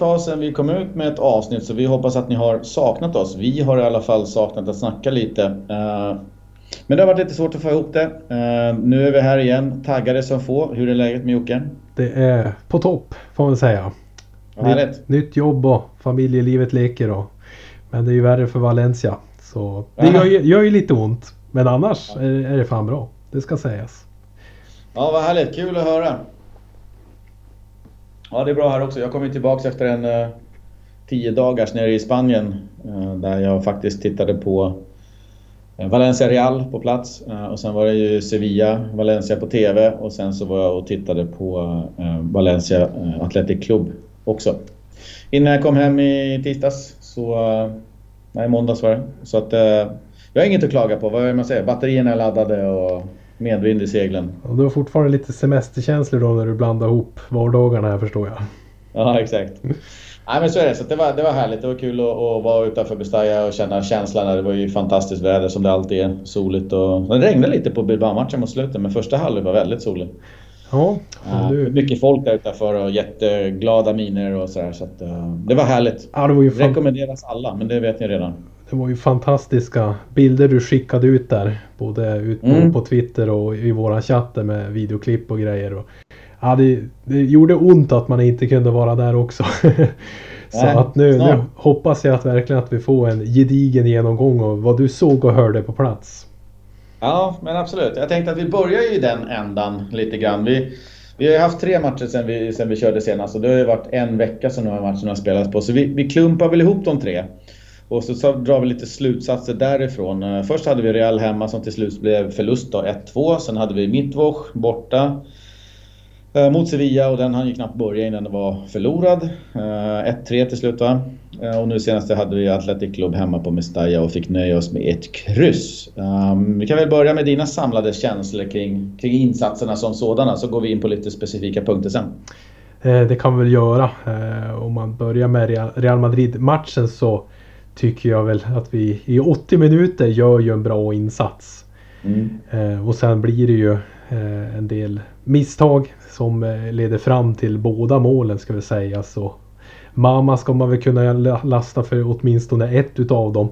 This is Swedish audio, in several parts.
tag sedan vi kom ut med ett avsnitt så vi hoppas att ni har saknat oss. Vi har i alla fall saknat att snacka lite. Eh, men det har varit lite svårt att få ihop det. Eh, nu är vi här igen, taggade som få. Hur är läget med Jocke? Det är på topp får man säga. Nytt, nytt jobb och familjelivet leker och Men det är ju värre för Valencia. Så det gör ju, gör ju lite ont. Men annars är, är det fan bra. Det ska sägas. Ja, vad härligt. Kul att höra. Ja, det är bra här också. Jag kommer tillbaks efter en uh, tio dagars nere i Spanien. Eh, där jag faktiskt tittade på eh, Valencia Real på plats. och sen var det ju Sevilla, Valencia på TV. Och sen så var jag och tittade på Valencia Athletic Club också. Innan jag kom hem i tisdags så... nej, måndags var det. Så att... jag har inget att klaga på. Vad är man säger? Batterierna är laddade och medvind i seglen. Och du har fortfarande lite semesterkänslor då när du blandar ihop vardagarna här förstår jag. Ja exakt. Nej men så är det. Så det, var, det var härligt. Det var kul att, att vara utanför Bestaya och känna känslan. Det var ju fantastiskt väder som det alltid är. Soligt och... Det regnade lite på Bilbao-matchen mot slutet men första halvlek var väldigt solig. Ja, du... Mycket folk där utanför och jätteglada miner och sådär. Så att, uh, det var härligt. Ja, det var ju fan... Rekommenderas alla, men det vet ni redan. Det var ju fantastiska bilder du skickade ut där. Både ut på, mm. på Twitter och i våra chatter med videoklipp och grejer. Och, ja, det, det gjorde ont att man inte kunde vara där också. Så Nej, att nu, nu, hoppas jag att verkligen att vi får en gedigen genomgång av vad du såg och hörde på plats. Ja, men absolut. Jag tänkte att vi börjar i den ändan lite grann. Vi, vi har haft tre matcher sen vi, sen vi körde senast och det har ju varit en vecka som de här matcherna har spelats på. Så vi, vi klumpar väl ihop de tre. Och så, så drar vi lite slutsatser därifrån. Eh, först hade vi Real hemma som till slut blev förlust 1-2. Sen hade vi Mittwoch borta eh, mot Sevilla och den hann ju knappt börja innan den var förlorad. Eh, 1-3 till slut va. Och nu senast hade vi Athletic Club hemma på Mestalla och fick nöja oss med ett kryss. Ehm, vi kan väl börja med dina samlade känslor kring, kring insatserna som sådana så går vi in på lite specifika punkter sen. Det kan vi väl göra. Om man börjar med Real Madrid-matchen så tycker jag väl att vi i 80 minuter gör ju en bra insats. Mm. Eh, och sen blir det ju eh, en del misstag som eh, leder fram till båda målen ska vi säga. Så Mamma ska man väl kunna lasta för åtminstone ett utav dem.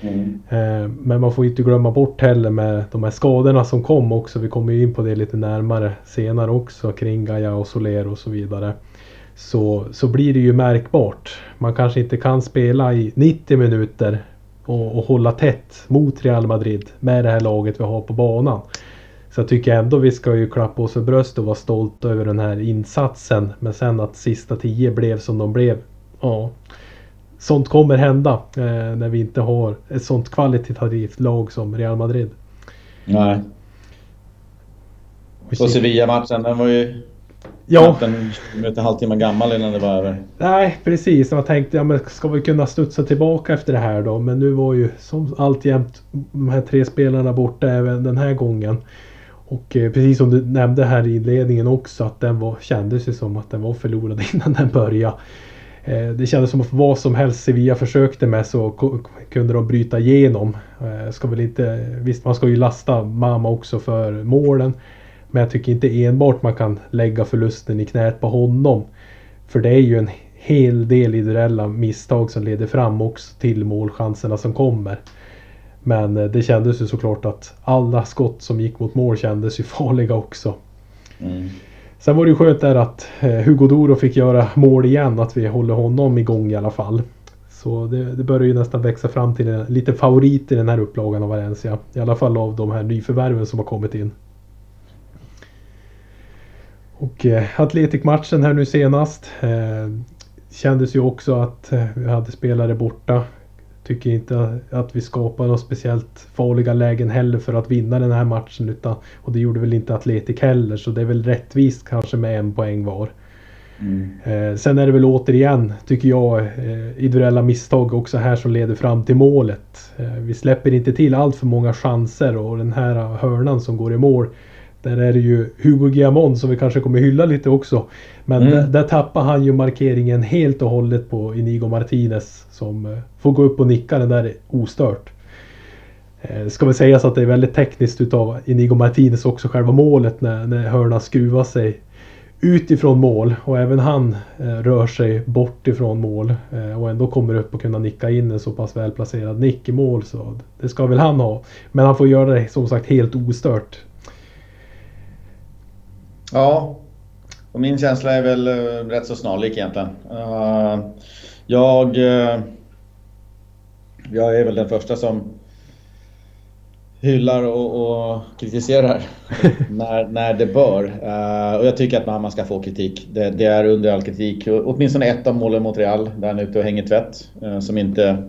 Mm. Eh, men man får inte glömma bort heller med de här skadorna som kom också. Vi kommer ju in på det lite närmare senare också kring Gaia och Soler och så vidare så, så blir det ju märkbart. Man kanske inte kan spela i 90 minuter och, och hålla tätt mot Real Madrid med det här laget vi har på banan. Så jag tycker ändå vi ska ju klappa oss för bröstet och vara stolta över den här insatsen. Men sen att sista tio blev som de blev. Ja, sånt kommer hända eh, när vi inte har ett sånt kvalitativt lag som Real Madrid. Nej. Och Sevilla-matchen, den var ju Ja. En en halvtimme gammal innan det var över. Nej precis. Jag tänkte ja, men ska vi kunna studsa tillbaka efter det här då. Men nu var ju som alltjämt de här tre spelarna borta även den här gången. Och eh, precis som du nämnde här i inledningen också att den var, kändes ju som att den var förlorad innan den började. Eh, det kändes som att vad som helst Sevilla försökte med så kunde de bryta igenom. Eh, ska väl inte, visst man ska ju lasta Mama också för målen. Men jag tycker inte enbart man kan lägga förlusten i knät på honom. För det är ju en hel del individuella misstag som leder fram också till målchanserna som kommer. Men eh, det kändes ju såklart att alla skott som gick mot mål kändes ju farliga också. Mm. Sen var det ju skönt där att eh, Hugo Doro fick göra mål igen, att vi håller honom igång i alla fall. Så det, det börjar ju nästan växa fram till en liten favorit i den här upplagan av Valencia. I alla fall av de här nyförvärven som har kommit in. Och eh, Atletic-matchen här nu senast eh, kändes ju också att eh, vi hade spelare borta. Tycker inte att vi skapade några speciellt farliga lägen heller för att vinna den här matchen. Utan, och det gjorde väl inte Atletic heller så det är väl rättvist kanske med en poäng var. Mm. Eh, sen är det väl återigen, tycker jag, eh, individuella misstag också här som leder fram till målet. Eh, vi släpper inte till allt för många chanser och den här hörnan som går i mål där är det ju Hugo Guillamon som vi kanske kommer hylla lite också. Men mm. där, där tappar han ju markeringen helt och hållet på Inigo Martinez som eh, får gå upp och nicka den där ostört. Eh, ska väl sägas att det är väldigt tekniskt utav Inigo Martinez också själva målet när, när hörnan skruvar sig utifrån mål och även han eh, rör sig bort ifrån mål eh, och ändå kommer upp och kunna nicka in en så pass välplacerad nick i mål så det ska väl han ha. Men han får göra det som sagt helt ostört. Ja, och min känsla är väl uh, rätt så snarlik egentligen. Uh, jag... Uh, jag är väl den första som hyllar och, och kritiserar när, när det bör. Uh, och jag tycker att man ska få kritik. Det, det, är under all kritik. Åtminstone ett av målen mot Real, där han är ute och hänger tvätt, uh, som inte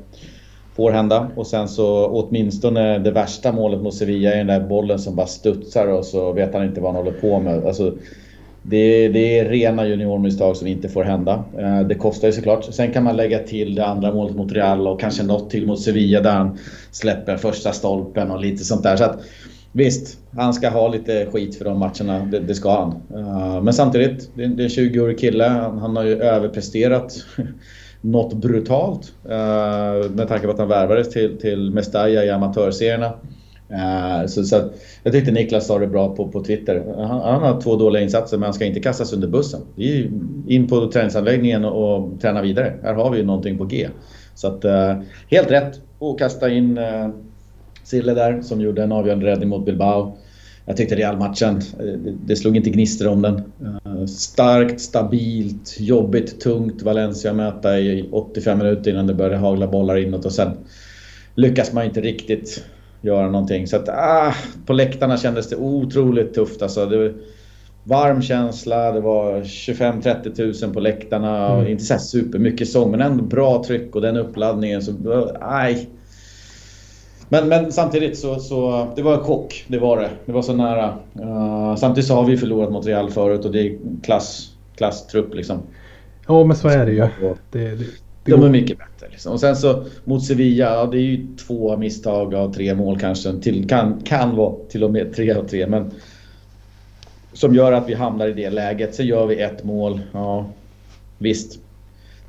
får hända. Och sen så åtminstone det värsta målet mot Sevilla är den där bollen som bara studsar och så vet han inte vad han håller på med. Alltså, det, det, är rena juniormisstag som inte får hända. Eh, det kostar ju såklart. Sen kan man lägga till det andra målet mot Real och kanske något till mot Sevilla där han släpper första stolpen och lite sånt där. Så att, visst, han ska ha lite skit för de matcherna. Det, det ska han. Eh, men samtidigt, det är en 20-årig kille. Han har ju överpresterat något brutalt. Eh, med tanke på att han värvades till, till Mestalla i amatörserierna. Uh, så, så jag tyckte Niklas sa det bra på, på Twitter. Han, han, har två dåliga insatser men han ska inte kastas under bussen. Det är in på träningsanläggningen och, och träna vidare. Här har vi ju någonting på G. Så att, eh, helt rätt att kasta in eh, Sille där som gjorde en avgörande räddning mot Bilbao. Jag tyckte Real-matchen, det, det slog inte gnistor om den. Starkt, stabilt, jobbigt, tungt Valencia möta i 85 minuter innan det började hagla bollar inåt och sen lyckas man inte riktigt göra någonting. Så att, ah, på läktarna kändes det otroligt tufft. Alltså, det var varm känsla, det var 25-30 tusen på läktarna. Mm. Inte så supermycket sång, men ändå bra tryck och den uppladdningen. Så, aj. Men, men samtidigt så, så det var en chock. Det var det. Det var så nära. Uh, samtidigt så har vi förlorat mot Real förut och det är klass, klasstrupp liksom. Ja men så är det ju. Det, det, de är mycket bättre. Liksom. Och sen så mot Sevilla, ja, det är ju två misstag av tre mål kanske. Till, kan, kan vara till och med tre av tre. Men som gör att vi hamnar i det läget. Så gör vi ett mål. Ja, visst.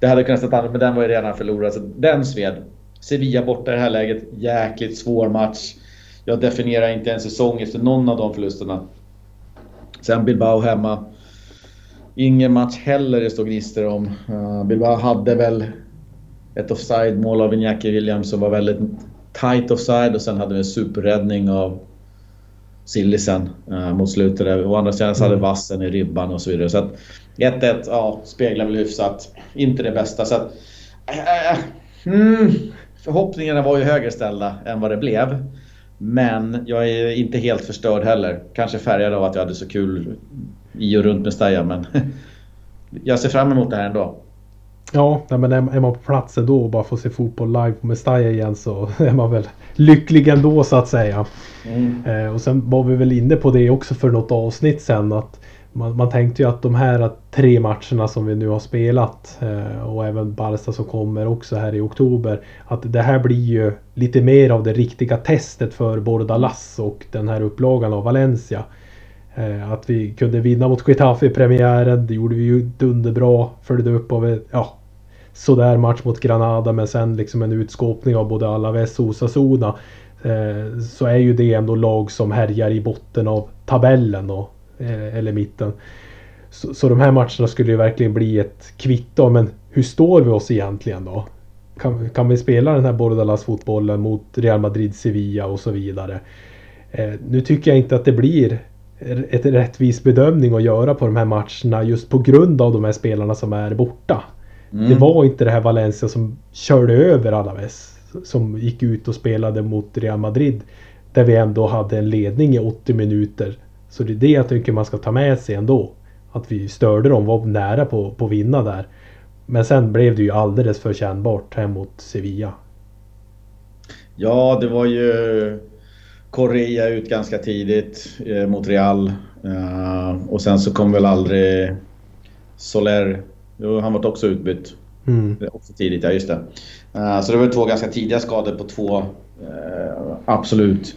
Det hade kunnat stå annat, men den var ju redan förlorad. Så den sved. Sevilla borta i det här läget. Jäkligt svår match. Jag definierar inte en säsong efter någon av de förlusterna. Sen Bilbao hemma. Ingen match heller det står gnistor om. Uh, Bilbao hade väl ett offside-mål av Iñaki Williams som var väldigt tight offside och sen hade vi en superräddning av Sillisen uh, mot slutet. Där. Å andra sidan så hade mm. vassen i ribban och så vidare. Så att 1-1, ja, speglar väl hyfsat. Inte det bästa. Så att, uh, mm, förhoppningarna var ju högre ställda än vad det blev. Men jag är inte helt förstörd heller. Kanske färgad av att jag hade så kul i och runt med Mestalla, men jag ser fram emot det här ändå. Ja, men är man på plats då och bara får se fotboll live på Mestalla igen så är man väl lycklig ändå så att säga. Mm. Eh, och sen var vi väl inne på det också för något avsnitt sen att man, man tänkte ju att de här tre matcherna som vi nu har spelat eh, och även Barca som kommer också här i oktober. Att det här blir ju lite mer av det riktiga testet för Bordalas och den här upplagan av Valencia. Eh, att vi kunde vinna mot Getafe i premiären, det gjorde vi ju dunderbra. Följde upp av ja, sådär match mot Granada men sen liksom en utskåpning av både Alaves och Osasuna. Eh, så är ju det ändå lag som härjar i botten av tabellen och, eller mitten. Så, så de här matcherna skulle ju verkligen bli ett kvitto. Men hur står vi oss egentligen då? Kan, kan vi spela den här Bordalas fotbollen mot Real Madrid, Sevilla och så vidare? Eh, nu tycker jag inte att det blir ett rättvis bedömning att göra på de här matcherna just på grund av de här spelarna som är borta. Mm. Det var inte det här Valencia som körde över Alaves. Som gick ut och spelade mot Real Madrid. Där vi ändå hade en ledning i 80 minuter. Så det är det jag tycker man ska ta med sig ändå. Att vi störde dem, var nära på, på att vinna där. Men sen blev det ju alldeles för kännbart hem mot Sevilla. Ja, det var ju Correa ut ganska tidigt eh, mot Real. Uh, och sen så kom väl aldrig Soler. Jo, han var också utbytt. Mm. Också tidigt, ja just det. Uh, så det var två ganska tidiga skador på två uh, absolut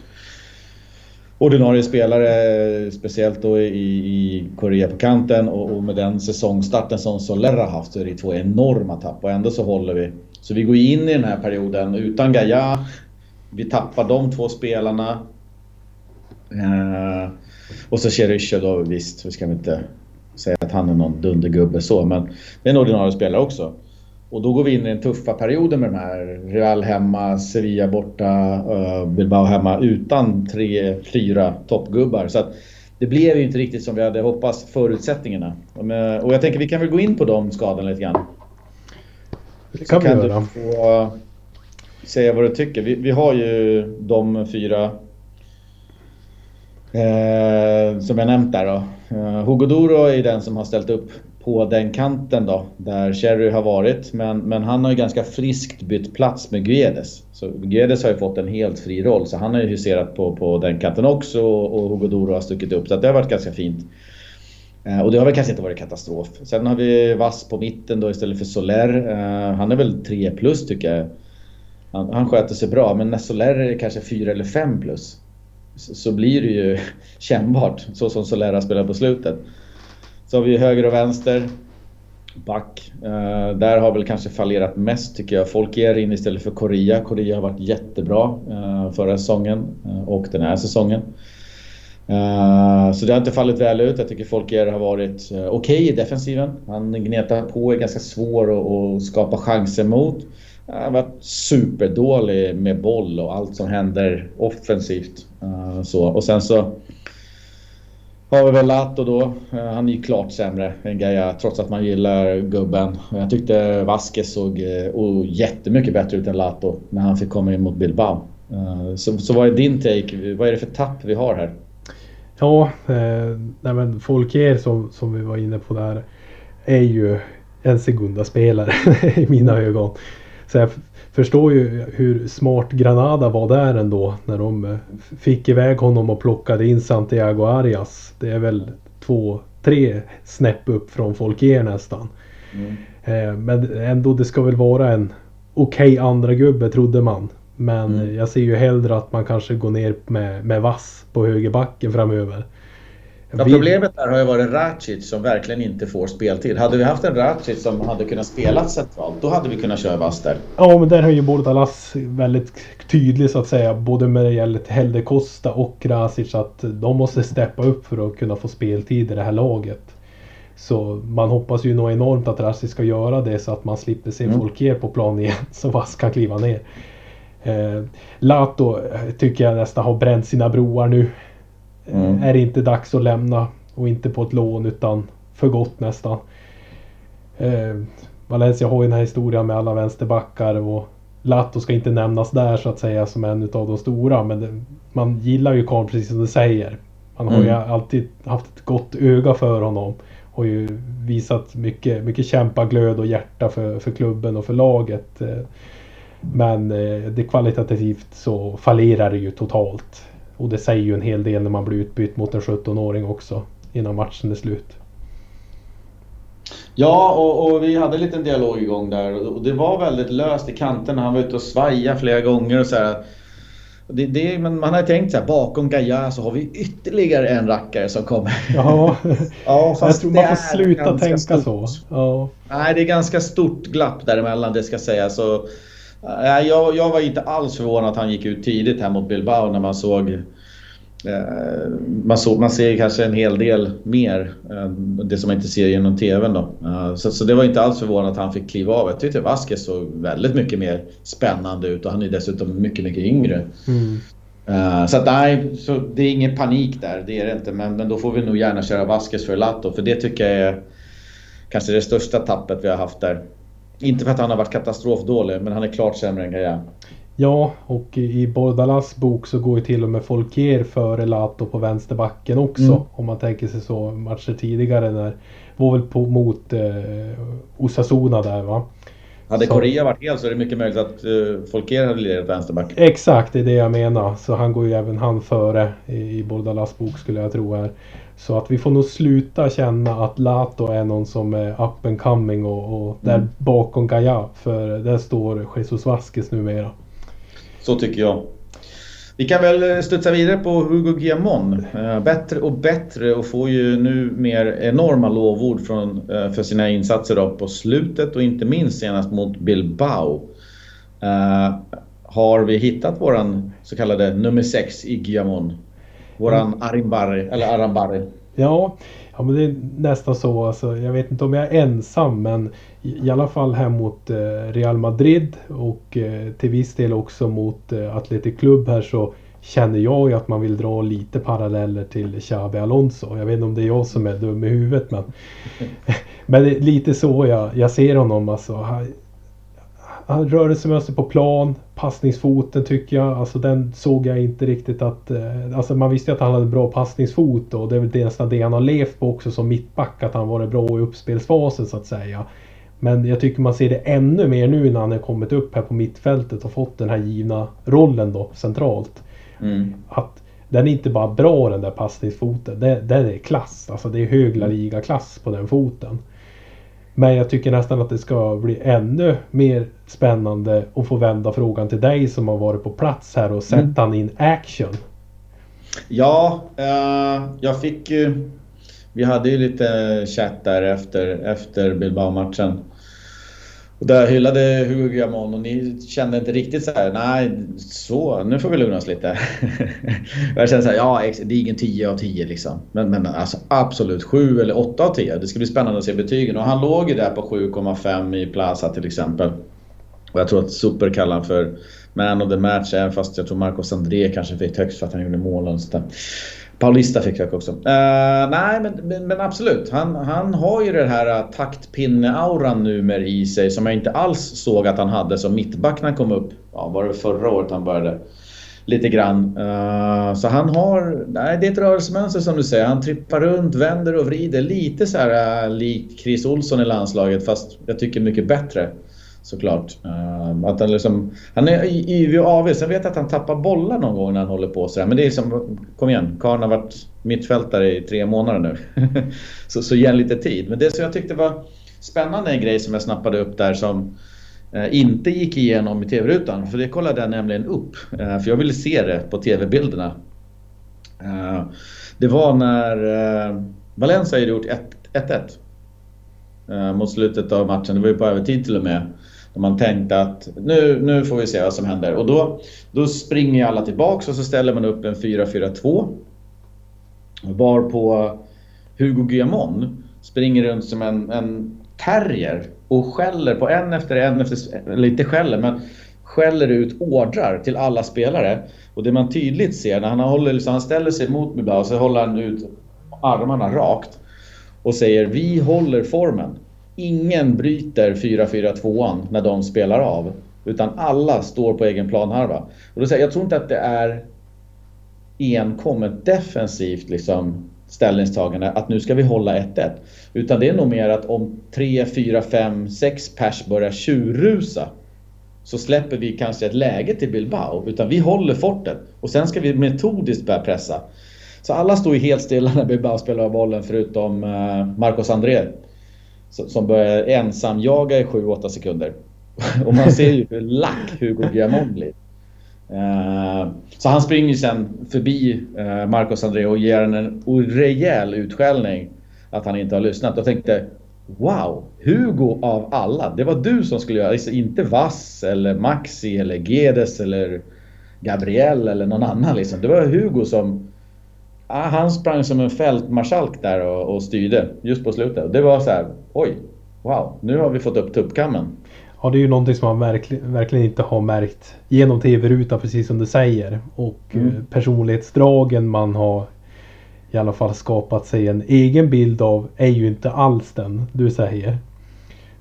ordinarie spelare, speciellt då i, i Korea på kanten och, och, med den säsongstarten som Soler har haft så är det två enorma tapp och ändå så håller vi. Så vi går in i den här perioden utan Gaia, vi tappar de två spelarna. Eh, och så Cherisha då, visst, vi ska inte säga att han är någon dundergubbe så, men det är en ordinarie spelare också. Och då går vi in i den tuffa perioden med de här. Real hemma, Sevilla borta, uh, Bilbao hemma utan tre, fyra toppgubbar. Så att det blev ju inte riktigt som vi hade hoppats förutsättningarna. Och jag tänker vi kan väl gå in på de skadorna lite grann. Det kan, kan vi göra. Du få säga vad du tycker. Vi, vi har ju de fyra eh, som jag nämnt där då. Eh, Hugo Doro är den som har ställt upp på den kanten då, där Cherry har varit. Men, men han har ju ganska friskt bytt plats med Guedes. Så Guedes har ju fått en helt fri roll, så han har ju huserat på, på den kanten också och Hugo Doro har stuckit upp. Så det har varit ganska fint. Eh, och det har väl kanske inte varit katastrof. Sen har vi Vass på mitten då istället för Soler. Eh, han är väl 3 plus tycker jag. Han, han sköter sig bra, men när Soler är kanske 4 eller 5 plus så, så blir det ju kännbart, så som Soler har spelat på slutet. Så har vi höger och vänster. Back. Uh, där har väl kanske fallerat mest tycker jag. Folkier in istället för Korea. Korea har varit jättebra uh, förra säsongen uh, och den här säsongen. så det har inte fallit väl ut. Jag tycker Folkier har varit okej okay i defensiven. Han gnetar på, är ganska svår att skapa chanser mot. Han har varit superdålig med boll och allt som händer offensivt. så. Och sen så har vi väl Lato då. Eh, han är ju klart sämre än Gaia trots att man gillar gubben. Jag tyckte Vasquez såg oh, jättemycket bättre ut än Lato när han fick komma in mot Bilbao. Eh, så, så vad är din take? Vad är det för tapp vi har här? Ja, eh, nej men Folkier som, som vi var inne på där är ju en Segunda-spelare i mina ögon. Så jag förstår ju hur smart Granada var där ändå när de eh, fick iväg honom och plockade in Santiago Arias. Det är väl två, tre snäpp upp från Folkier nästan. Mm. Eh, men ändå, det ska väl vara en okej okay andra gubbe trodde man. Men mm. jag ser ju hellre att man kanske går ner med, med vass på högerbacken framöver. Ja, problemet där har ju varit Racic som verkligen inte får speltid. Hade vi haft en Racic som hade kunnat spela centralt, då hade vi kunnat köra vass där. Ja, men där har ju Bordalas väldigt tydlig så att säga. Både med det gäller Helde Costa och Racic att de måste steppa upp för att kunna få speltid i det här laget. Så man hoppas ju nog enormt att Racic ska göra det så att man slipper se mm. Folkier på plan igen. Så Vass kan kliva ner. Eh, Lato tycker jag nästan har bränt sina broar nu. Mm. Är det inte dags att lämna och inte på ett lån utan för gott nästan. Eh, Valencia har ju den här historien med alla vänsterbackar och Latto ska inte nämnas där så att säga som en av de stora men det, man gillar ju Karl precis som du säger. Man har mm. ju alltid haft ett gott öga för honom. Har ju visat mycket, mycket kämpaglöd och hjärta för, för klubben och för laget. Eh, men eh, det kvalitativt så fallerar det ju totalt. Och det säger ju en hel del när man blir utbytt mot en 17-åring också innan matchen är slut. Ja, och, och, vi hade en liten dialog igång där och det var väldigt löst i kanterna. Han var ute och svajade flera gånger och så här. Det, det, men man har tänkt så här, bakom Gaia så har vi ytterligare en rackare som kommer. Ja, ja jag tror man får sluta tänka stort. så. Ja. Nej, det är ganska stort glapp däremellan, det ska sägas. Så jag, jag var inte alls förvånad att han gick ut tidigt här mot Bilbao när man såg man, såg, man ser kanske en hel del mer, eh, det som man inte ser genom TVn då. Eh, så, så, det var inte alls förvånad att han fick kliva av. Jag tyckte Vasquez såg väldigt mycket mer spännande ut och han är dessutom mycket, mycket yngre. Mm. Så att nej, så det är ingen panik där, det är det inte. Men, men då får vi nog gärna köra Vasquez för Lato, för det tycker jag är kanske det största tappet vi har haft där. Inte för att han har varit katastrofdålig, men han är klart sämre än Gaia. Ja, och i Bordalas bok så går ju till och med Folkier före Lato på vänsterbacken också. Mm. Om man tänker sig så matcher tidigare när var väl på, mot eh, Osasuna där va. Hade så, Korea varit hel så är det mycket möjligt att uh, Folker hade lirat vänsterback. Exakt, det är det jag menar. Så han går ju även han före i, i Bordalas bok skulle jag tro här. Så att vi får nog sluta känna att Lato är någon som är up and coming och, och där mm. bakom Gaia. För där står Jesus Vasquez numera. Så tycker jag. Vi kan väl studsa vidare på Hugo Guillamon. Eh, bättre och bättre och får ju nu mer enorma lovord från, eh, för sina insatser då på slutet och inte minst senast mot Bilbao. Uh, har vi hittat våran så kallade nummer 6 i Guillamon? Våran mm. Arimbari, eller Arambari. Ja, Ja men det är nästan så alltså. Jag vet inte om jag är ensam men i alla fall här mot eh, Real Madrid och eh, till viss del också mot eh, Atletic Club här så känner jag ju att man vill dra lite paralleller till Xabi Alonso. Jag vet inte om det är jag som är dum i huvudet men Men det är lite så jag, jag ser honom alltså. Rörelsemönster på plan, passningsfoten tycker jag, alltså den såg jag inte riktigt att... Eh, alltså man visste ju att han hade bra passningsfot och det är väl det, nästan det han har levt på också som mittback, att han varit bra i uppspelsfasen så att säga. Men jag tycker man ser det ännu mer nu när han har kommit upp här på mittfältet och fått den här givna rollen då centralt. Mm. Att den är inte bara bra den där passningsfoten, den, den är klass. Alltså det är hög La Liga-klass på den foten. Men jag tycker nästan att det ska bli ännu mer spännande att få vända frågan till dig som har varit på plats här och sett mm. han in action. Ja, uh, jag fick ju... Vi hade ju lite chatt där efter, efter Bilbao-matchen. Och där hyllade Hugo Guillamon och ni kände inte riktigt så här, nej, så, nu får vi lugna oss lite. jag kände så här, ja, det är ingen 10 av 10 liksom. Men, men alltså absolut 7 eller 8 av 10. Det ska bli spännande att se betygen. Och han låg ju där på 7,5 i Plaza till exempel. Och jag tror att Super kallar han för Man of the Match, även fast jag tror Marcos André kanske fick högst för att han gjorde mål och sådär. Paulista fick jag också. Uh, nej, men, men, men, absolut. Han, han har ju den här eh, taktpinne-auran numera i sig som jag inte alls såg att han hade som mittback när han kom upp. Ja, var det förra året han började? Lite grann. Uh, så han har... Nej, det är ett rörelsemönster som du säger. Han trippar runt, vänder och vrider. Lite så här uh, lik Chris Olsson i landslaget fast jag tycker mycket bättre såklart. Uh, att han, liksom, han är yvig och avig. Sen vet jag att han tappar bollar någon gång när han håller på sådär. Men det är som, kom igen, Karn har varit mittfältare i tre månader nu. så, så ge en lite tid. Men det som jag tyckte var spännande en grej som jag snappade upp där som eh, inte gick igenom i TV-rutan. För det kollade jag nämligen upp. Eh, för jag ville se det på TV-bilderna. det var när Valencia hade gjort 1-1 mot slutet av matchen. Det var ju på övertid till och med. Man tänkte att nu, nu får vi se vad som händer. Och då, då springer alla tillbaks och så ställer man upp en 4-4-2. Varpå Hugo Guillamon springer runt som en, en terrier och skäller på en efter en, efter, eller inte skäller men skäller ut ordrar till alla spelare. Och det man tydligt ser när han, håller, så han ställer sig mot Bilbao och så håller han ut armarna rakt och säger vi håller formen. Ingen bryter 4-4-2an när de spelar av. Utan alla står på egen planhalva. Och då säger jag, jag tror inte att det är enkom ett defensivt liksom, ställningstagande att nu ska vi hålla 1-1. Utan det är nog mer att om 3, 4, 5, 6 pers börjar tjurrusa så släpper vi kanske ett läge till Bilbao. Utan vi håller fortet och sen ska vi metodiskt börja pressa. Så alla står ju helt stilla när Bilbao spelar bollen förutom eh, Marcos André som börjar ensam jaga i 7-8 sekunder. Och man ser ju hur lack Hugo Guillamon blir. Eh, så han springer sen förbi eh, Marcos André och ger en, en rejäl utskällning att han inte har lyssnat. Jag tänkte Wow! Hugo av alla. Det var du som skulle göra det. Alltså, inte Vass eller Maxi eller Gedes eller Gabriel eller någon annan. Liksom. Det var Hugo som Ah, han sprang som en fältmarskalk där och, och styrde just på slutet. Det var så här, oj, wow, nu har vi fått upp tuppkammen. Ja, det är ju någonting som man verkligen, verkligen inte har märkt genom tv-rutan, precis som du säger. Och mm. Eh, personlighetsdragen man har i alla fall skapat sig en egen bild av är ju inte alls den du säger.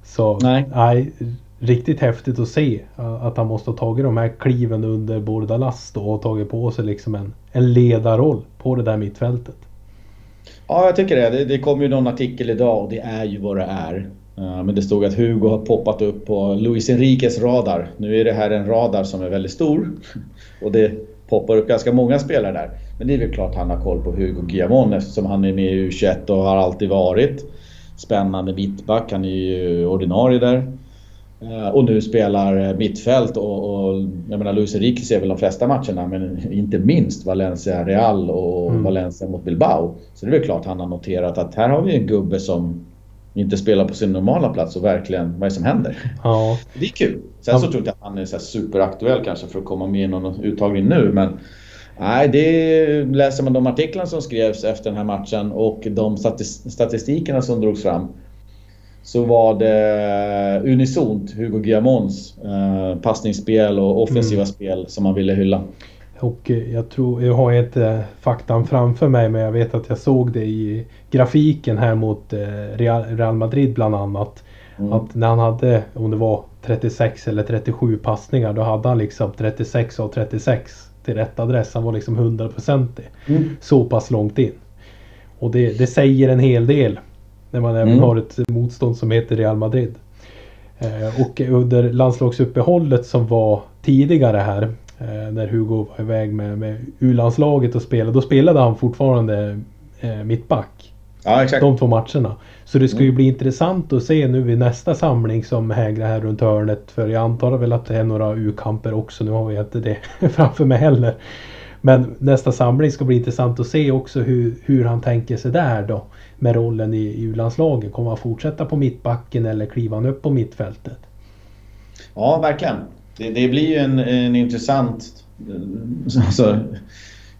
Så nej, nej riktigt häftigt att se att han måste ha tagit de här kliven under Bordalas och tagit på sig liksom en, en ledarroll på det där mittfältet. Ja, jag tycker det. det. Det kom ju någon artikel idag och det är ju vad det är. Eh, men det stod att Hugo har poppat upp på Luis Enriques radar. Nu är det här en radar som är väldigt stor och det poppar upp ganska många spelare där. Men det är väl klart han har koll på Hugo Guillamon eftersom han är med i U21 och har alltid varit. Spännande mittback, han är ju ordinarie där. Eh, och nu spelar eh, mittfält och, och jag menar Luis Enrique ser väl de flesta matcherna men inte minst Valencia Real och mm. Valencia mot Bilbao. Så det är väl klart han har noterat att här har vi en gubbe som inte spelar på sin normala plats och verkligen vad är det som händer? Ja. Det är kul. Sen så tror jag inte att han är så superaktuell kanske för att komma med i någon uttagning nu men Nej, det läser man de artiklarna som skrevs efter den här matchen och de statistikerna som drogs fram. Så var det unisont Hugo Guillamons eh, passningsspel och offensiva mm. spel som man ville hylla. Och eh, jag tror, jag har inte faktan framför mig men jag vet att jag såg det i grafiken här mot eh, Real Madrid bland annat. Mm. Att när han hade, om det var 36 eller 37 passningar, då hade han liksom 36 av 36 till rätt adress. Han var liksom 100% mm. så pass långt in. Och det, det säger en hel del när man även mm. har ett motstånd som heter Real Madrid. Eh, och under landslagsuppehållet som var tidigare här eh, när Hugo var iväg med, med U-landslaget och spelade. Då spelade han fortfarande eh, mittback. Ja, exakt. De två matcherna. Så det ska ju mm. bli intressant att se nu vid nästa samling som hägrar här runt hörnet. För jag antar väl att det är några U-kamper också. Nu har jag inte det framför mig heller. Men nästa samling ska bli intressant att se också hur, hur han tänker sig där då. Med rollen i U-landslaget. Kommer han fortsätta på mittbacken eller kliva han upp på mittfältet? Ja, verkligen. Det, det blir ju en, en intressant alltså,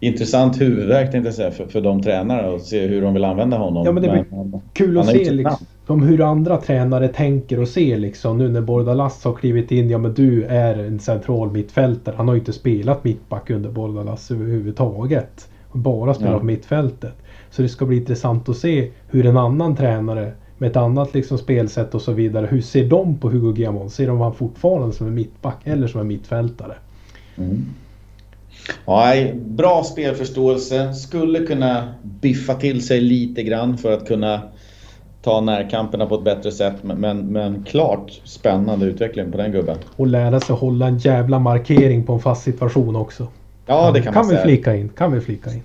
intressant huvudvärk tänkte jag säga för, för de tränare och se hur de vill använda honom. Ja men det blir men, kul att se liksom, hur andra tränare tänker och ser liksom nu när Bordalas har klivit in. Ja men du är en central mittfältare. Han har ju inte spelat mittback under Bordalas överhuvudtaget. Bara spelat ja. på mittfältet. Så det ska bli intressant att se hur en annan tränare med ett annat liksom spelsätt och så vidare. Hur ser de på Hugo Guillamon? Ser de han fortfarande som en mittback eller som en mittfältare? Mm. Ja, bra spelförståelse. Skulle kunna biffa till sig lite grann för att kunna ta närkamperna på ett bättre sätt. Men, men klart spännande utveckling på den gubben. Och lära sig hålla en jävla markering på en fast situation också. Ja, det kan, kan man säga. Vi flika in, kan vi flika in.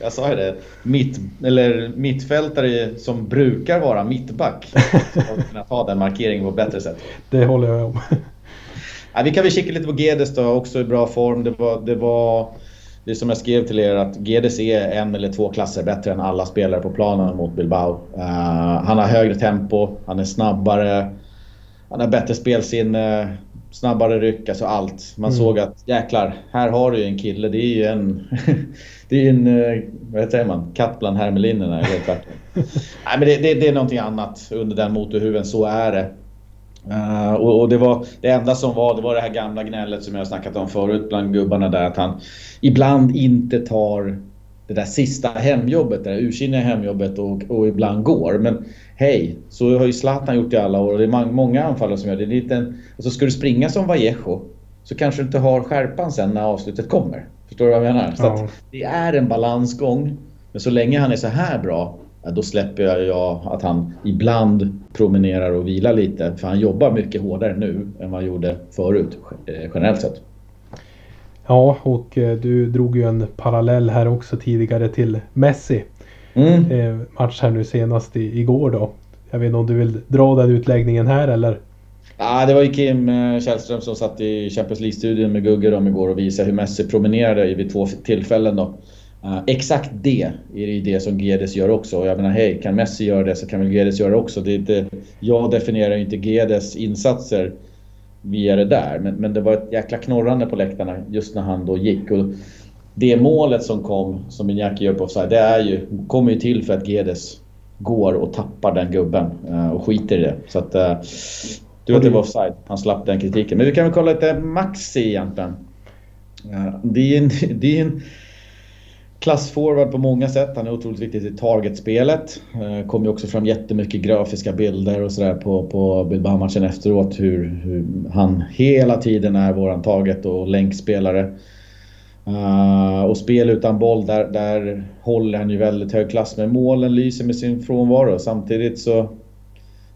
Jag sa ju det. Mitt, eller mittfältare som brukar vara mittback. Ska kunna ta den markeringen på ett bättre sätt. Det håller jag om. Ja, vi kan väl kika lite på Gedes då, också i bra form. Det var, det var det som jag skrev till er att Gedes är en eller två klasser bättre än alla spelare på planen mot Bilbao. Uh, han har högre tempo, han är snabbare, han har bättre spelsinne, snabbare ryck, alltså allt. Man mm. såg att jäklar, här har du ju en kille. Det är ju en... det är en, eh, vad säger man, katt bland hermelinerna. Helt Nej men det, det, det, är någonting annat under den motorhuven, så är det. Uh, och, och, det var det enda som var, det var det här gamla gnället som jag har snackat om förut bland gubbarna där att han ibland inte tar det där sista hemjobbet, det där ursinniga hemjobbet och, och ibland går. Men hej, så har ju Zlatan gjort i alla år och det är många anfallare som gör det. det är lite, alltså ska du springa som Vallejo så kanske du inte har skärpan sen när avslutet kommer. Förstår du vad jag menar? Så ja. det är en balansgång. Men så länge han är så här bra då släpper jag att han ibland promenerar och vilar lite. För han jobbar mycket hårdare nu än vad han gjorde förut eh, generellt sett. Ja, och eh, du drog ju en parallell här också tidigare till Messi. Mm. Eh, match här nu senast igår då. Jag vet inte om du vill dra den utläggningen här eller? Ja, det var ju Kim Källström som satt i Champions League-studion med Gugge igår och visade hur Messi promenerade vid två tillfällen. Då. Uh, exakt det är det, det som Gedes gör också. Jag menar, hej, kan Messi göra det så kan väl Gedes göra det också. Det är inte, jag definierar inte Gedes insatser via det där. Men, men det var ett jäkla knorrande på läktarna just när han då gick. Och det målet som kom, som Iñaki gör på offside, det är ju, kommer ju till för att Gedes går och tappar den gubben uh, och skiter i det. Så att, uh, du vet det var offside. Han slapp den kritiken. Men vi kan väl kolla lite Maxi egentligen. det är en, det är en klassforward på många sätt. Han är otroligt viktig i targetspelet. Eh, kom ju också fram jättemycket grafiska bilder och sådär på, på Bilbao-matchen efteråt. Hur, hur, han hela tiden är våran target och länkspelare. Uh, och spel utan boll, där, där håller han ju väldigt hög klass. Men målen lyser med sin frånvaro. Samtidigt så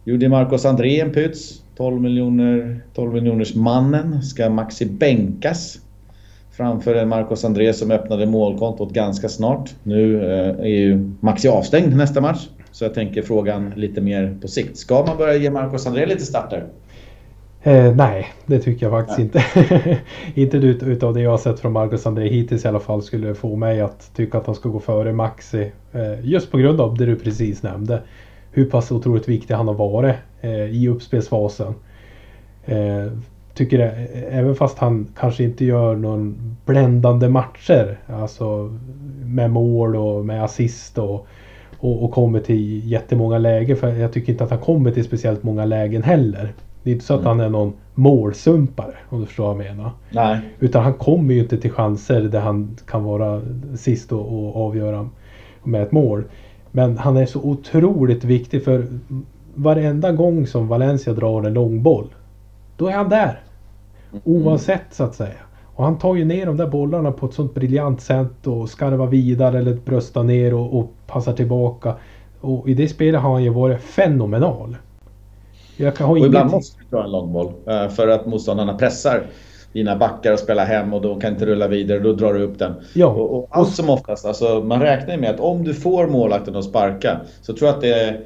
gjorde Marcos André en pyts. 12 miljoner, 12 miljoners mannen. Ska Maxi bänkas? framför en Marcos André som öppnade målkontot ganska snart. Nu eh, är ju Maxi avstängd nästa match. Så jag tänker frågan lite mer på sikt. Ska man börja ge Marcos André lite starter? Eh, nej, det tycker jag faktiskt nej. inte. inte ut, utav det jag har sett från Marcus André hittills i alla fall skulle få mig att tycka att han ska gå före Maxi. Eh, just på grund av det du precis nämnde. Hur pass otroligt viktig han har varit eh, i uppspelsfasen. Eh, tycker det, även fast han kanske inte gör någon bländande matcher. Alltså med mål och med assist och, och, och kommer till jättemånga lägen. För jag tycker inte att han kommer till speciellt många lägen heller. Det är inte så att mm. han är någon målsumpare om du förstår vad jag menar. Nej. Utan han kommer ju inte till chanser där han kan vara sist och, och avgöra med ett mål. Men han är så otroligt viktig för varenda gång som Valencia drar en långboll. Då är han där. Mm. Oavsett så att säga. Och han tar ju ner de där bollarna på ett sånt briljant sätt och skarvar vidare eller bröstar ner och, och passar tillbaka. Och i det spelet har han ju varit fenomenal. Jag kan ha och ibland måste du dra en långboll eh, för att motståndarna pressar dina backar och spelar hem och då kan inte rulla vidare. Då drar du upp den. Ja. Och, och allt som oftast, alltså, man räknar med att om du får målakten att sparka så tror jag att det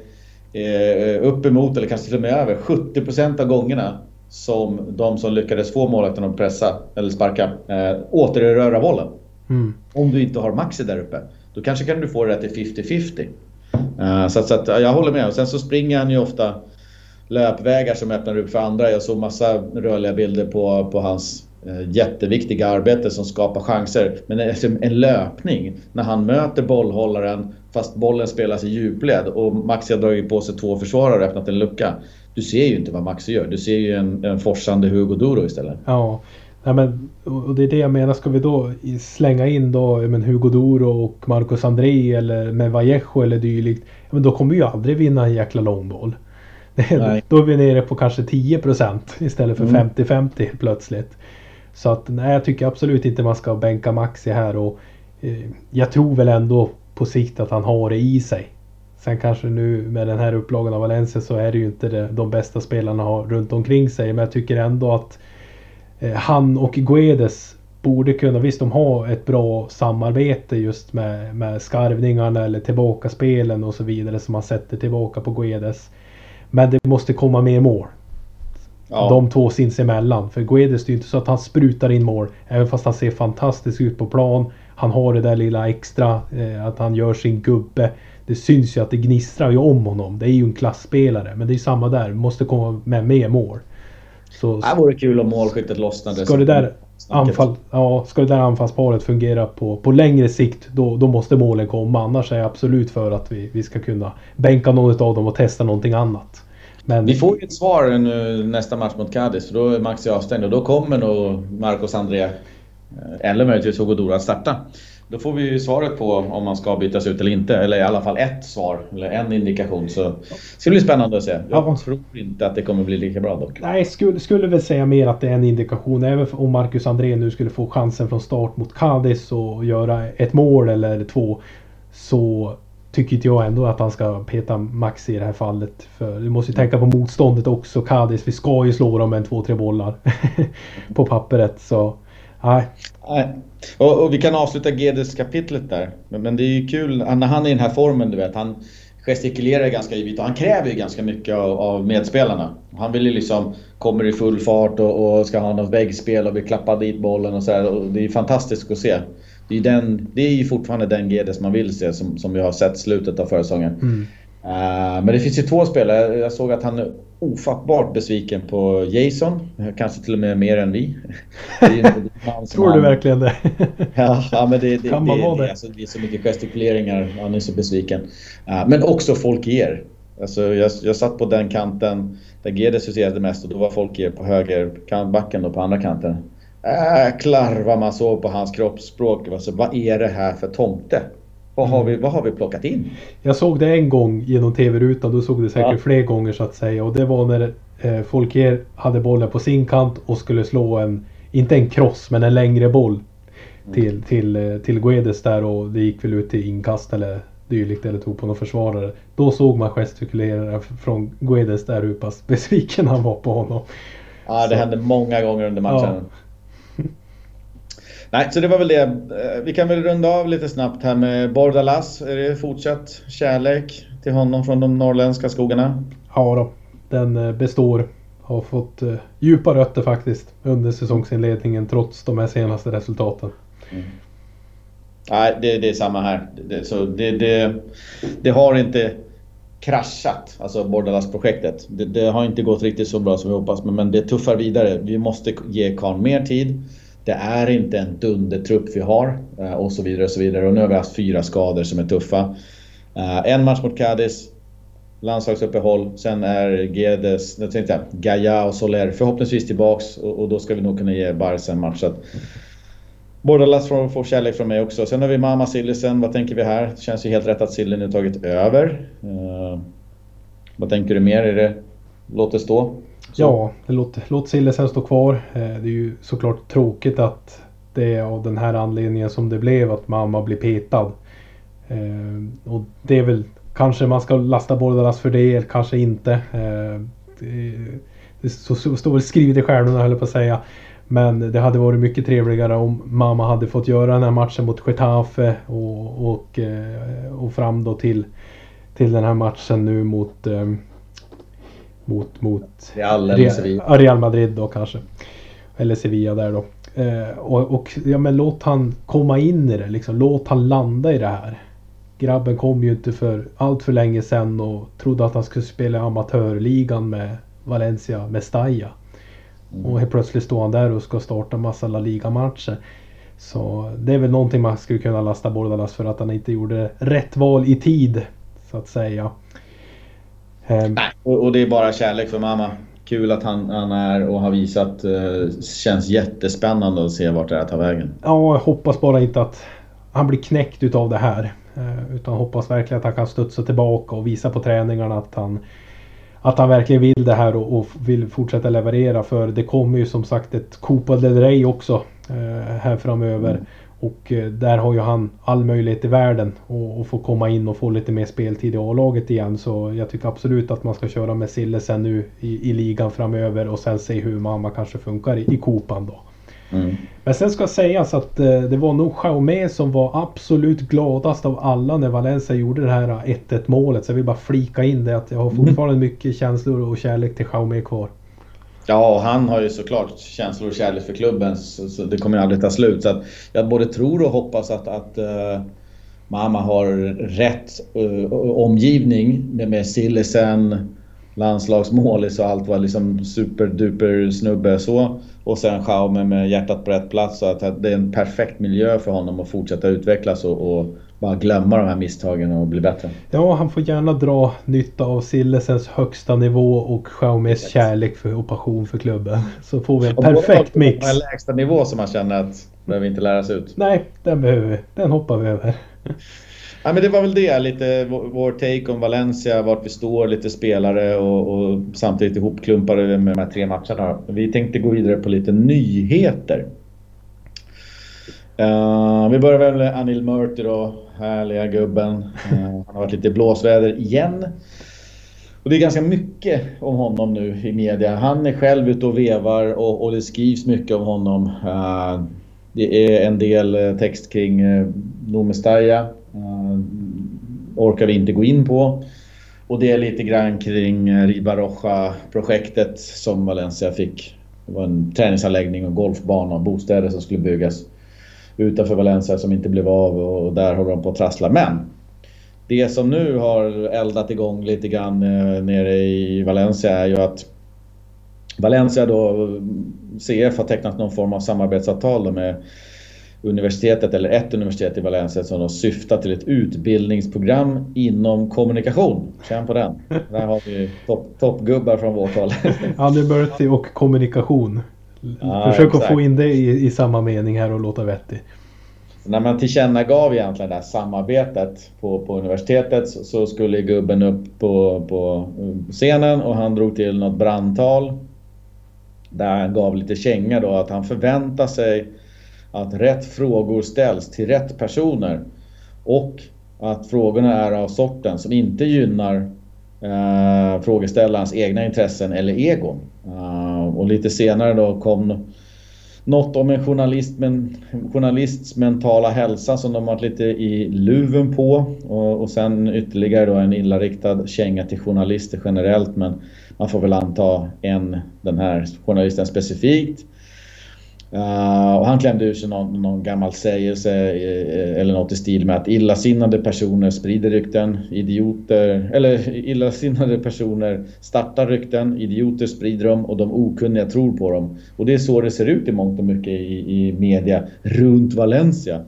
är eh, uppemot, eller kanske till och med över, 70% av gångerna som de som lyckades få målakten att pressa eller sparka eh, återerövra bollen. Mm. Om du inte har Maxi där uppe. Då kanske kan du få det till 50-50. Uh, så, så att, jag håller med. Och sen så springer han ju ofta löpvägar som öppnar upp för andra. Jag såg massa rörliga bilder på, på hans eh, jätteviktiga arbete som skapar chanser. Men eh, en löpning när han möter bollhållaren fast bollen spelas i djupled och Maxi har dragit på sig två försvarare och öppnat en lucka. Du ser ju inte vad Maxi gör. Du ser ju en, en forsande Hugo Duro istället. Ja. nej men, och det är det jag menar. Ska vi då slänga in då men Hugo Duro och Marcus André eller med Vallejo eller dylikt. Men då kommer vi ju aldrig vinna en jäkla långboll. Då är vi nere på kanske 10% istället för 50-50 mm. plötsligt. Så att nej, jag tycker absolut inte man ska bänka Maxi här och eh, jag tror väl ändå på sikt att han har det i sig. Sen kanske nu med den här upplagan av Valencia så är det ju inte det, de bästa spelarna har runt omkring sig. Men jag tycker ändå att eh, han och Guedes borde kunna, visst de har ett bra samarbete just med, med skarvningarna eller tillbakaspelen och så vidare som man sätter tillbaka på Guedes. Men det måste komma mer mål. Ja. De två sinsemellan. För Guedes det är inte så att han sprutar in mål. Även fast han ser fantastisk ut på plan. Han har det där lilla extra. Eh, att han gör sin gubbe. Det syns ju att det gnistrar ju om honom. Det är ju en klassspelare. Men det är samma där. Måste komma med mer mål. Så, det vore kul om målskyttet lossnade. Ska det där, anfall, ja, ska det där anfallsparet fungera på, på längre sikt då, då måste målen komma. Annars är jag absolut för att vi, vi ska kunna bänka något av dem och testa någonting annat. Men... Vi får ju ett svar nu nästa match mot Cadiz för då är Maxi avstängd och då kommer nog Marcos André eh, eller möjligtvis Hugo Dora starta. Då får vi ju svaret på om man ska bytas ut eller inte. Eller i alla fall ett svar, eller en indikation. Så det ska bli spännande att se. Jag ja. tror inte att det kommer bli lika bra dock. Nej, skulle, skulle väl säga mer att det är en indikation. Även om Marcus André nu skulle få chansen från start mot Cadiz och göra ett mål eller två. Så tycker inte jag ändå att han ska peta Maxi i det här fallet. För du måste ju tänka på motståndet också. Cadiz, vi ska ju slå dem med en två, tre bollar på pappret. Så nej. nej. Och, och, vi kan avsluta Gedes kapitlet där. Men, men, det är ju kul när han är i den här formen, du vet. Han gestikulerar ganska givet och han kräver ju ganska mycket av, av medspelarna. Han vill ju liksom, kommer i full fart och, och ska ha något väggspel och vill klappa dit bollen och sådär. Det är ju fantastiskt att se. Det är, den, det är ju fortfarande den Gedes man vill se som, som vi har sett slutet av förra säsongen. Mm. Uh, men det finns ju två spelare. Jag såg att han ofattbart besviken på Jason. Kanske till och med mer än vi. Tror du verkligen det? ja, ja, men det, det, kan man det, vara det? Alltså, det är så mycket gestikuleringar. Han är så besviken. Uh, men också Folkier. Alltså, jag, jag satt på den kanten där Gedes huserade mest och då var Folkier på höger backen och på andra kanten. Jäklar vad man såg på hans kroppsspråk. Alltså, vad är det här för tomte? Vad har, vi, vad har vi plockat in? Jag såg det en gång genom tv-rutan. Du såg det säkert ja. fler gånger så att säga. Och det var när eh, Folkier hade bollen på sin kant och skulle slå en, inte en cross, men en längre boll. Mm. Till, till, eh, till Guedes där och det gick väl ut till inkast eller dylikt eller tog på någon försvarare. Då såg man gestikulera från Guedes där hur pass besviken han var på honom. Ja, det så. hände många gånger under matchen. Ja. Nej, så det var väl det. Eh, vi kan väl runda av lite snabbt här med Bordalas. Är det fortsatt kärlek till honom från de norrländska skogarna? Ja då, den eh, består. Har fått uh, djupa rötter faktiskt under säsongsinledningen trots de här senaste resultaten. Mm. Nej, det, det, är samma här. Det, så det, det, det, har inte kraschat, alltså Bordalas-projektet. Det, det, har inte gått riktigt så bra som vi hoppas, men, men det tuffar vidare. Vi måste ge Karn mer tid. Det är inte en dundertrupp vi har eh, och så vidare och så vidare. Och nu har vi haft fyra skador som är tuffa. Eh, en match mot Cadiz, landslagsuppehåll, sen är Gedes, jag tänkte Gaia och Soler förhoppningsvis tillbaks och, och, då ska vi nog kunna ge Barca en match. Så att, Bordalas får, får kärlek från mig också. Sen har vi Mama Sillisen, vad tänker vi här? Det känns ju helt rätt att Silly nu tagit över. Uh, vad tänker du mer? Är det, låt det stå? Så. Ja, låt, låt Sillesen stå kvar. Eh, det är ju såklart tråkigt att det är av den här anledningen som det blev att mamma blir petad. Eh, och det är väl kanske man ska lasta Bordalas för det, kanske inte. Eh, det, det står väl skrivet i stjärnorna höll jag på att säga. Men det hade varit mycket trevligare om mamma hade fått göra den här matchen mot Getafe och, och, och fram då till, till den här matchen nu mot eh, mot, mot Real, Real, Sevilla. Real Madrid då kanske. Eller Sevilla där då. Eh, och, och ja, men låt han komma in i det liksom. Låt han landa i det här. Grabben kom ju inte för allt för länge sedan och trodde att han skulle spela amatörligan med Valencia Mestalla. Mm. Och helt plötsligt står han där och ska starta massa La Liga-matcher. Så det är väl någonting man skulle kunna lasta Bordalas för att han inte gjorde rätt val i tid. Så att säga. Um, Nej, och, det är bara kärlek för mamma. Kul att han, han är och har visat. Uh, känns jättespännande att se vart det här tar vägen. Ja, jag hoppas bara inte att han blir knäckt utav det här. Uh, utan hoppas verkligen att han kan studsa tillbaka och visa på träningarna att han att han verkligen vill det här och, och, vill fortsätta leverera. För det kommer ju som sagt ett Copa del Rey också eh, här framöver. Mm. Och eh, där har ju han all möjlighet i världen att få komma in och få lite mer speltid i A-laget igen. Så jag tycker absolut att man ska köra med Sille sen nu i, i ligan framöver och sen se hur mamma kanske funkar i, i Kopan då. Mm. Men sen ska sägas att eh, det var nog Jaume som var absolut gladast av alla när Valencia gjorde det här 1-1 målet. Så jag vill bara flika in det att jag har fortfarande mycket känslor och kärlek till Jaume kvar. Ja, och han har ju såklart känslor och kärlek för klubben. Så, så det kommer aldrig ta slut. Så jag både tror och hoppas att, att eh, uh, mamma har rätt uh, omgivning med, med Sillesen, landslagsmålis och allt var liksom superduper snubbe så. Och sen Schaume med hjärtat på rätt plats. Så att det är en perfekt miljö för honom att fortsätta utvecklas och, och bara glömma de här misstagen och bli bättre. Ja, han får gärna dra nytta av Sillesens högsta nivå och Jaumes yes. kärlek för, och passion för klubben. Så får vi en och perfekt mix. Den lägsta nivå som man känner att behöver inte lära sig ut. Nej, den behöver vi. Den hoppar vi över. Ja, men det var väl det, lite vår take om Valencia, vart vi står, lite spelare och, och samtidigt ihopklumpade med de här tre matcherna. Vi tänkte gå vidare på lite nyheter. Uh, vi börjar väl med Anil Murti då, härliga gubben. Uh, han har varit lite blåsväder igen. Och det är ganska mycket om honom nu i media. Han är själv ute och vevar och, och det skrivs mycket om honom. Uh, det är en del text kring uh, Nomestaja Uh, orkar vi inte gå in på. Och det är lite grann kring eh, Riba Roja-projektet som Valencia fick. Det var en träningsanläggning och golfbana och bostäder som skulle byggas utanför Valencia som inte blev av och där håller de på att trassla. Men det som nu har eldat igång lite grann eh, nere i Valencia är ju att Valencia då, CF har tecknat någon form av samarbetsavtal med universitetet, eller ett universitet i Valencia som då syftar till ett utbildningsprogram inom kommunikation. Känn på den. Där har vi toppgubbar top från vårt håll. University och kommunikation. Ja, Försök exakt. att få in det i, i samma mening här och låta vettig. När man tillkännagav egentligen det här samarbetet på, på universitetet så, så skulle gubben upp på, på scenen och han drog till något brandtal. Där han gav lite känga då att han förväntar sig att rätt frågor ställs till rätt personer och att frågorna är av sorten som inte gynnar eh, frågeställarens egna intressen eller egon. Uh, och lite senare då kom något om en journalist, men, journalists mentala hälsa som de varit lite i luven på. Och, och sen ytterligare då en illariktad känga till journalister generellt. Men man får väl anta en, den här journalisten specifikt Uh, och han klämde ur sig någon, någon gammal sägelse uh, eller något i stil med att illasinnade personer sprider rykten, idioter, eller illasinnade personer startar rykten, idioter sprider dem och de okunniga tror på dem. Och det är så det ser ut i mångt och mycket i, i media runt Valencia,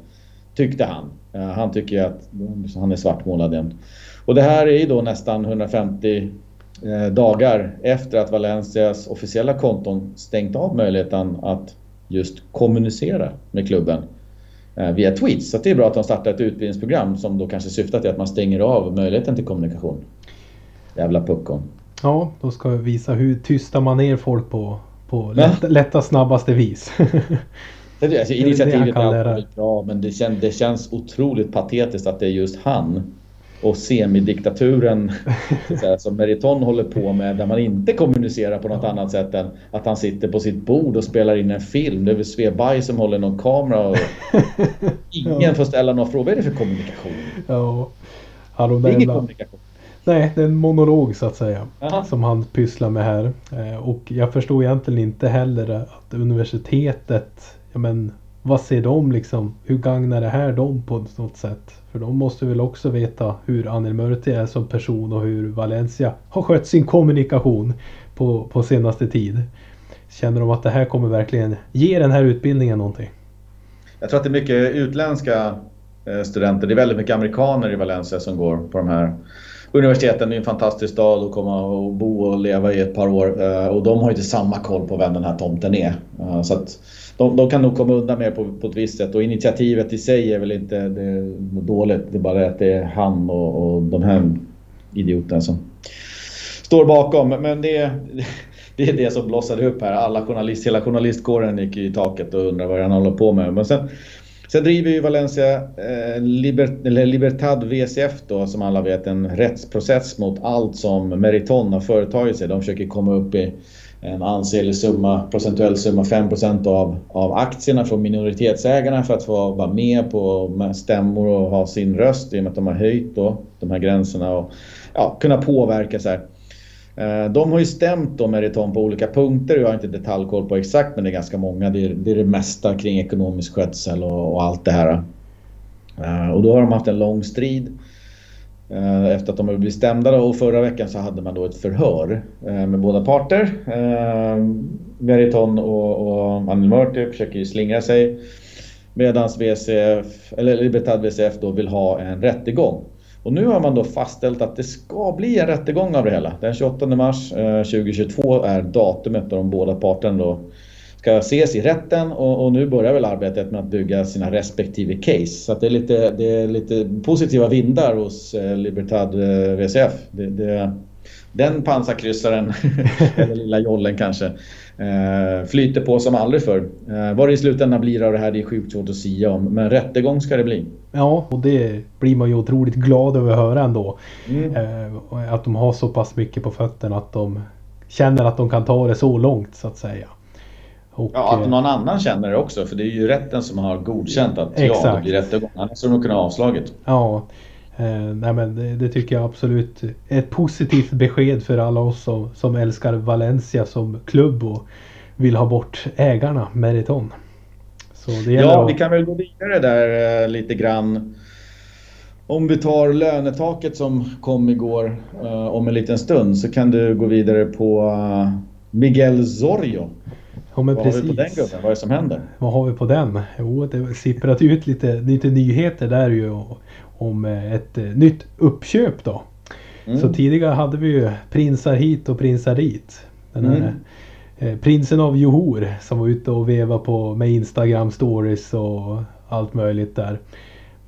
tyckte han. Uh, han tycker att han är svartmålad igen. Och det här är ju då nästan 150 dagar efter att Valencias officiella konton stängt av möjligheten att just kommunicera med klubben eh, via tweets. Så det är bra att de startar ett utbildningsprogram som då kanske syftar till att man stänger av möjligheten till kommunikation. Jävla puckon. Ja, då ska vi visa hur tystar man ner folk på, på lätt, lätta snabbaste vis. det, alltså, initiativet är bra men det, kän, det känns otroligt patetiskt att det är just han och semidiktaturen som Meriton håller på med där man inte kommunicerar på något annat sätt än att han sitter på sitt bord och spelar in en film. Det är väl Sveberg som håller någon kamera och ingen ja. får ställa några frågor. Vad är det för kommunikation? Ja. Hallå, det är ingen kommunikation. Nej, det är en monolog så att säga. Aha. Som han pysslar med här. Eh, och jag förstår egentligen inte heller att universitetet, ja men vad ser de liksom? Hur gagnar det här dem på något sätt? För de måste väl också veta hur Anel Murti är som person och hur Valencia har skött sin kommunikation på, på senaste tid. Känner de att det här kommer verkligen ge den här utbildningen någonting? Jag tror att det är mycket utländska eh, studenter. Det är väldigt mycket amerikaner i Valencia som går på de här universiteten. Det är en fantastisk stad att komma och bo och leva i ett par år. Eh, och de har inte samma koll på vem den här tomten är. Eh, så att de, de, kan nog komma undan mer på, på ett visst sätt och initiativet i sig är väl inte det, dåligt. Det är bara att det är han och, och de här idioterna som står bakom. Men det, det är det som blossade upp här. Alla journalist, hela journalistkåren gick i taket och undrade vad han håller på med. Men sen, sen driver ju Valencia eh, Liber, eller Libertad VCF då som alla vet en rättsprocess mot allt som Meriton har företagit sig. De försöker komma upp i en ansenlig summa, procentuell summa, 5% av, av aktierna från minoritetsägarna för att få vara med på stämmor och ha sin röst i och med att de har höjt då, de här gränserna och ja, kunna påverka så här. Eh, de har ju stämt då Meriton på olika punkter. Jag har inte detaljkoll på exakt men det är ganska många. Det är det, är det mesta kring ekonomisk skötsel och, och allt det här. Eh, och då har de haft en lång strid. Eh, efter att de har blivit stämda och förra veckan så hade man då ett förhör eh, med båda parter. Eh, Meriton och, och Anil Murti försöker ju slingra sig. Medan VCF, eller Libertad VCF då vill ha en rättegång. Och nu har man då fastställt att det ska bli en rättegång av det hela. Den 28 mars 2022 är datumet då de båda parterna då ska ses i rätten och, och, nu börjar väl arbetet med att bygga sina respektive case. Så det, är lite, det är lite positiva vindar hos eh, Libertad eh, VCF. Det, det, den pansarkryssaren, eller lilla jollen kanske, eh, flyter på som aldrig förr. Eh, vad det i slutändan blir av det här det är sjukt svårt att sia om. Men rättegång ska det bli. Ja, och det blir man ju otroligt glad över att höra ändå. Mm. Eh, att de har så pass mycket på fötterna att de känner att de kan ta det så långt så att säga. Och, ja, att eh, någon annan känner det också. För det är ju rätten som har godkänt att exakt. ja, det blir rättegång. Annars hade de kunnat avslagit. Ja, eh, nej men det, det, tycker jag absolut är ett positivt besked för alla oss som, som älskar Valencia som klubb och vill ha bort ägarna, Meriton. Så det ja, att... vi kan väl gå vidare där eh, lite grann. Om vi tar lönetaket som kom igår eh, om en liten stund så kan du gå vidare på uh, Miguel Zorrio. Ja, men Vad precis. har vi på den gubben? Vad är det som händer? Vad har vi på den? Jo, det sipprat ut lite, lite nyheter där ju om eh, ett eh, nytt uppköp då. Mm. Så tidigare hade vi ju prinsar hit och prinsar dit. Den här mm. eh, prinsen av Johor som var ute och veva på med Instagram stories och allt möjligt där.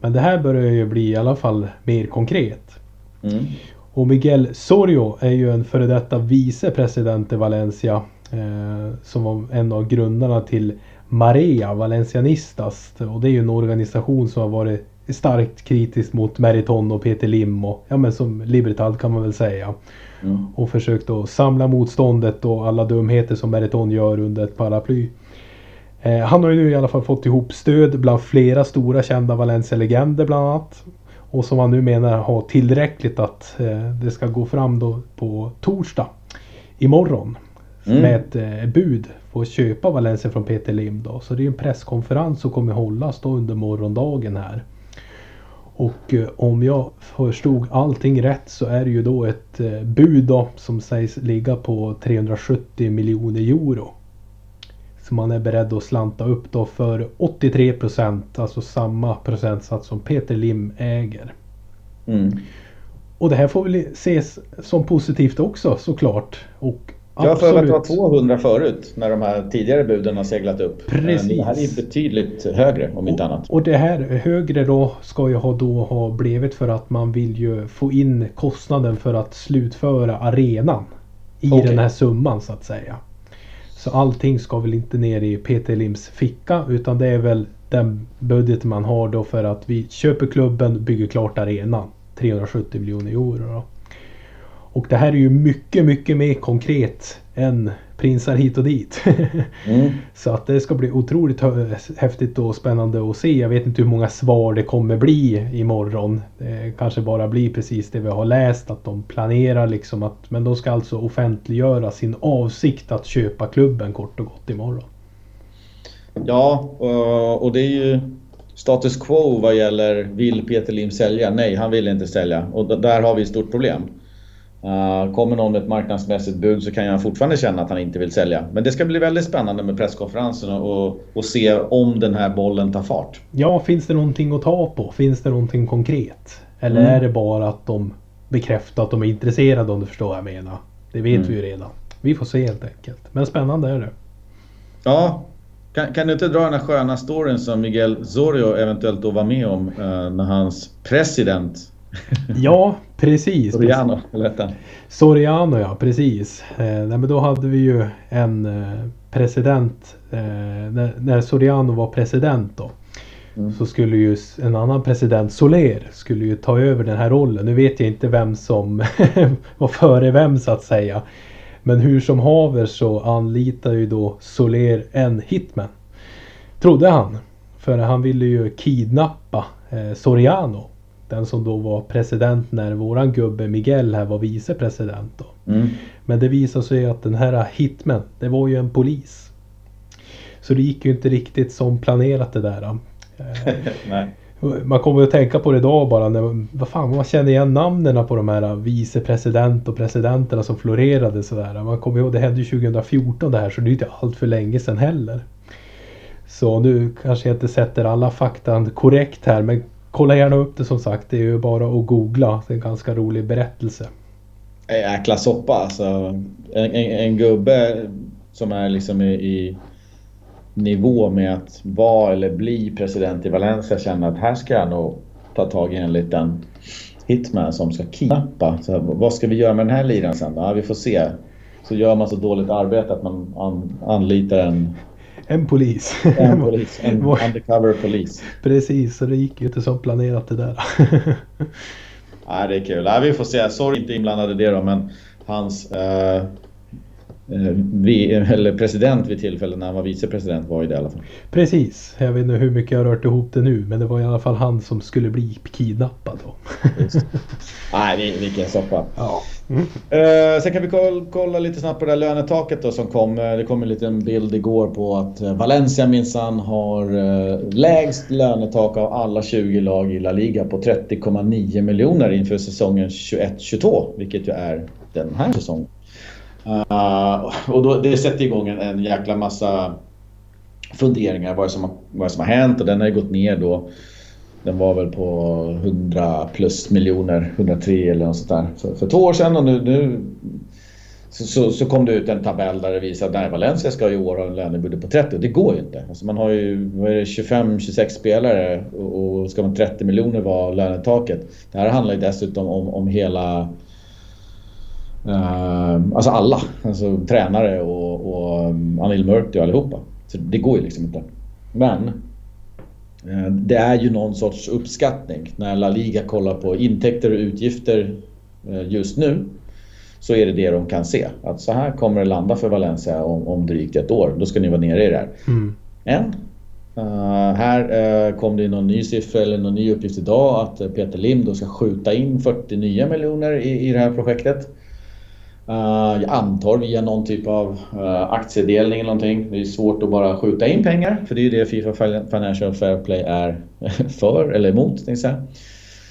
Men det här börjar ju bli i alla fall mer konkret. Mm. Och Miguel Sorio är ju en före detta vicepresident i Valencia som var en av grundarna till Marea Valencianistas. Och det är ju en organisation som har varit starkt kritisk mot Meriton och Peter Lim och ja men som Libertad kan man väl säga. Mm. Och försökt att samla motståndet och alla dumheter som Meriton gör under ett paraply. Eh, han har ju nu i alla fall fått ihop stöd bland flera stora kända Valencia-legender bland annat. Och som han nu menar har tillräckligt att eh, det ska gå fram då på torsdag imorgon mm. med ett eh, bud på att köpa Valencia från Peter Lim. Då. Så det är en presskonferens som kommer hållas då under morgondagen här. Och eh, om jag förstod allting rätt så är det ju då ett eh, bud då som sägs ligga på 370 miljoner euro. Så man är beredd att slanta upp då för 83 procent, alltså samma procentsats som Peter Lim äger. Mm. Och det här får väl ses som positivt också såklart. Och jag har för att det var 200 förut när de här tidigare buden har seglat upp. Precis. Det här är betydligt högre om inte annat. Och det här högre då ska ju ha då ha blivit för att man vill ju få in kostnaden för att slutföra arenan. I okay. den här summan så att säga. Så allting ska väl inte ner i Peter Lims ficka utan det är väl den budget man har då för att vi köper klubben, bygger klart arenan. 370 miljoner euro. Då. Och det här är ju mycket, mycket mer konkret än prinsar hit och dit. mm. Så att det ska bli otroligt häftigt och spännande att se. Jag vet inte hur många svar det kommer bli imorgon. Det kanske bara blir precis det vi har läst att de planerar liksom att men de ska alltså offentliggöra sin avsikt att köpa klubben kort och gott imorgon. Ja, och det är ju status quo vad gäller vill Peter Lim sälja? Nej, han vill inte sälja och där har vi ett stort problem. Uh, kommer någon med ett marknadsmässigt bud så kan jag fortfarande känna att han inte vill sälja. Men det ska bli väldigt spännande med presskonferensen och, och se om den här bollen tar fart. Ja, finns det någonting att ta på? Finns det någonting konkret? Eller mm. är det bara att de bekräftar att de är intresserade om du förstår vad jag menar? Det vet mm. vi ju redan. Vi får se helt enkelt. Men spännande är det. Ja. Kan, kan du inte dra den här sköna storyn som Miguel Zorio eventuellt då var med om uh, när hans president Ja, precis. Soriano, eller Soriano, ja precis. Eh, nej, men då hade vi ju en eh, president, eh, när, när, Soriano var president då. Mm. Så skulle ju en annan president, Soler, skulle ju ta över den här rollen. Nu vet jag inte vem som var före vem så att säga. Men hur som haver så anlitar ju då Soler en hitman. Trodde han. För han ville ju kidnappa eh, Soriano den som då var president när våran gubbe Miguel här var vicepresident. Då. Mm. Men det visade sig att den här Hitman, det var ju en polis. Så det gick ju inte riktigt som planerat det där. Man kommer att tänka på det idag bara. När, vad fan, man känner igen namnen på de här vicepresident och presidenterna som florerade sådär. Man kommer ihåg, det hände ju 2014 det här så det är inte allt för länge sedan heller. Så nu kanske jag inte sätter alla fakta korrekt här men kolla gärna upp det som sagt. Det är ju bara att googla. Det är en ganska rolig berättelse. Jäkla soppa alltså. En, en, en gubbe som är liksom i, i, nivå med att vara eller bli president i Valencia känner att här ska jag nog ta tag i en liten hitman som ska kidnappa. Så vad ska vi göra med den här liran sen? Ja, vi får se. Så gör man så dåligt arbete att man an, anlitar en en polis. En polis. En undercover polis. Precis, så det gick ju inte som planerat det där. Nej, det är kul. Nej, vi får se. Sorry inte inblandad i det då, men hans eh, Eh, vi, eller president vid tillfället när han var vicepresident var ju det i alla fall. Precis. Jag vet inte hur mycket jag har rört ihop det nu men det var i alla fall han som skulle bli kidnappad då. Nej, vilken soppa. Ja. Mm. Uh, sen kan vi kolla, kolla, lite snabbt på det där lönetaket då som kom. Eh, det kom en liten bild igår på att eh, Valencia minsann har uh, lägst lönetak av alla 20 lag i La Liga på 30,9 miljoner inför säsongen 21-22. Vilket ju är den här säsongen. Uh, och då, det sätter igång en, en jäkla massa funderingar vad som, har, vad som har hänt och den har ju gått ner då. Den var väl på 100 plus miljoner, 103 eller något sånt där för, för två år sedan och nu, nu så, så, så, kom det ut en tabell där det visar att Valencia ska i år ha en lönebudget på 30 det går ju inte. Alltså man har ju 25-26 spelare och, och ska man 30 miljoner vara lönetaket. Det här handlar ju dessutom om, om hela Uh, alltså alla. Alltså tränare och, och um, Anil Murti och allihopa. Så det går ju liksom inte. Men det är ju någon sorts uppskattning. När La Liga kollar på intäkter och utgifter uh, just nu så är det det de kan se. Att så här kommer det landa för Valencia om, om drygt ett år. Då ska ni vara nere i det här. Mm. Än Uh, här uh, kom det någon ny siffra eller någon ny uppgift idag att Peter Lim då ska skjuta in 40 nya miljoner i, i det här projektet. Eh, jag antar via någon typ av eh, aktiedelning eller någonting. Det är svårt att bara skjuta in pengar för det är ju det Fifa Financial Fair Play är för eller emot.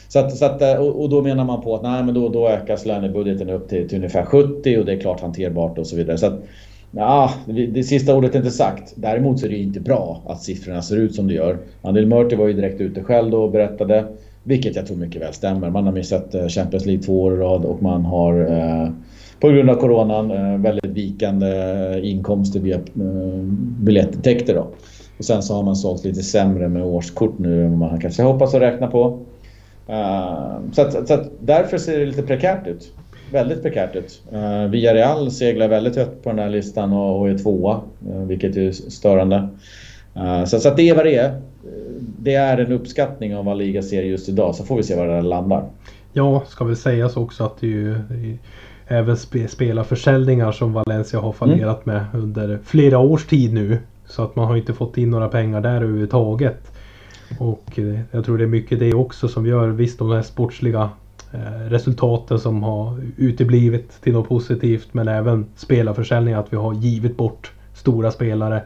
Så att, så att, eh, och, då menar man på att nej, men då, då ökas lönebudgeten upp till, till ungefär 70 och det är klart hanterbart och så vidare. Så att, Ja, det sista ordet är inte sagt. Däremot så är det inte bra att siffrorna ser ut som det gör. Andel Murti var ju direkt ute själv då och berättade, vilket jag tror mycket väl stämmer. Man har missat Champions League två år i rad och man har eh, på grund av coronan eh, väldigt vikande eh, inkomster via eh, biljettintäkter. Då. Och sen så har man sålt lite sämre med årskort nu än vad man kanske hoppas att räkna på. Ehm, så, att, så att därför ser det lite prekärt ut väldigt prekärt ut. Villareal Villarreal seglar väldigt högt på den här listan och, är tvåa, vilket är störande. Ehm, så, så att det är vad det är. Det är en uppskattning av vad liga ser just idag, så får vi se var det landar. Ja, ska väl sägas också att det är ju även spe, spelarförsäljningar som Valencia har fallerat mm. med under flera års tid nu. Så att man har inte fått in några pengar där överhuvudtaget. Och jag tror det är mycket det också som gör, visst de här sportsliga Eh, resultaten som har uteblivit till något positivt men även spelarförsäljning att vi har givit bort stora spelare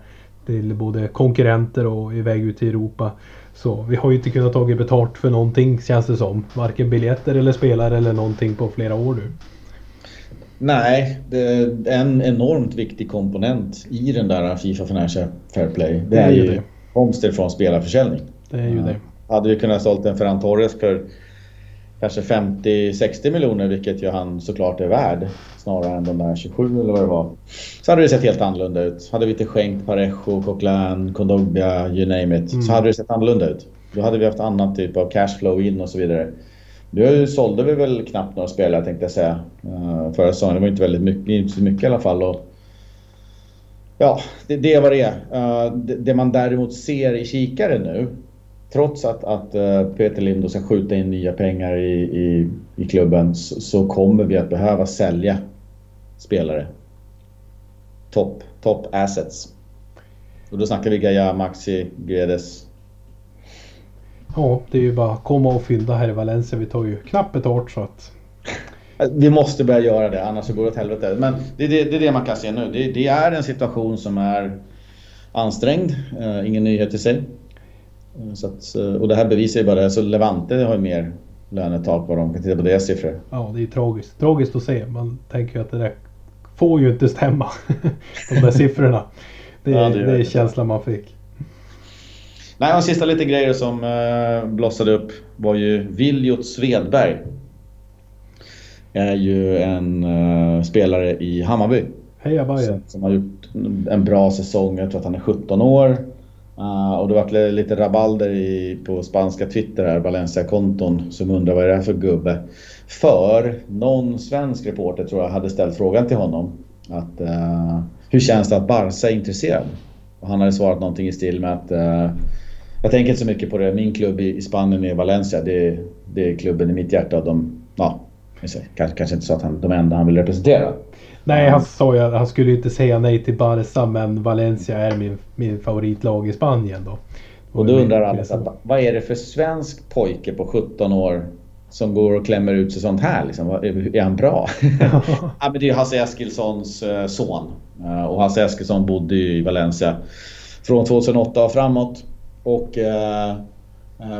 till både konkurrenter och iväg ut i Europa. Så vi har ju inte kunnat ta betalt för någonting känns det som. Varken biljetter eller spelare eller någonting på flera år nu. Nej, det en enormt viktig komponent i den där Fifa Financial Fair Play. Det, det är, är ju komster från spelarförsäljning. Det är ju det. Hade vi kunnat sålt en Ferran Torres för kanske 50-60 miljoner, vilket ju han såklart är värd. Snarare än de där 27 eller vad det var. Så hade det sett helt annorlunda ut. Hade vi inte skänkt Parejo, Coquelin, Kondogbia, you name it. Mm. Så hade det sett annorlunda ut. Då hade vi haft annan typ av cashflow in och så vidare. Nu sålde vi väl knappt några spelare tänkte jag säga. Eh, förra säsongen. Det var inte väldigt mycket, inte så mycket i alla fall. Och, ja, det, det är vad det är. Eh, det, man däremot ser i kikaren nu trots att, att eh, Peter Lindo ska skjuta in nya pengar i, i, i klubben så, så, kommer vi att behöva sälja spelare. Top, top assets. Och då snackar vi Gaia, Maxi, Guedes. Ja, det är ju bara komma och fynda här i Valencia. Vi tar ju knappt betalt så att... Vi måste börja göra det, annars går det åt helvete. Men det, det, det är det man kan se nu. Det, det är en situation som är ansträngd. Uh, ingen nyhet i sig. Eh, så att, eh, och det här bevisar ju bara det. Så Levante har ju mer lönetak vad de kan titta på deras siffror. Ja, det är tragiskt. Tragiskt att se. Man tänker ju att det där får ju inte stämma. de där siffrorna. Det, ja, det, det är känslan man fick. Nej, och sista lite grejer som uh, blossade upp var ju Viljot Svedberg. Är ju en uh, spelare i Hammarby. Heja Bajen. Som, har gjort en bra säsong. Jag tror att han är 17 år. Uh, och det var lite rabalder i, på spanska Twitter här, Valencia-konton som undrar vad är det här för gubbe? För någon svensk reporter tror jag hade ställt frågan till honom. Att, uh, hur känns det att Barca är intresserad? Och han hade svarat någonting i stil med att uh, jag tänker inte så mycket på det. Min klubb i, i Spanien är Valencia. Det, det är klubben i mitt hjärta. De, ja, kanske, kanske inte så att han de enda han vill representera. Nej, han sa ju att han skulle inte säga nej till Barca men Valencia är min, min favoritlag i Spanien då. Och då undrar alla, så, vad är det för svensk pojke på 17 år som går och klämmer ut sig sånt här? Liksom? Är han bra? ja, men det är Hasse Eskilssons eh, son. Eh, och Hasse Eskilsson bodde i Valencia från 2008 och framåt. Och eh,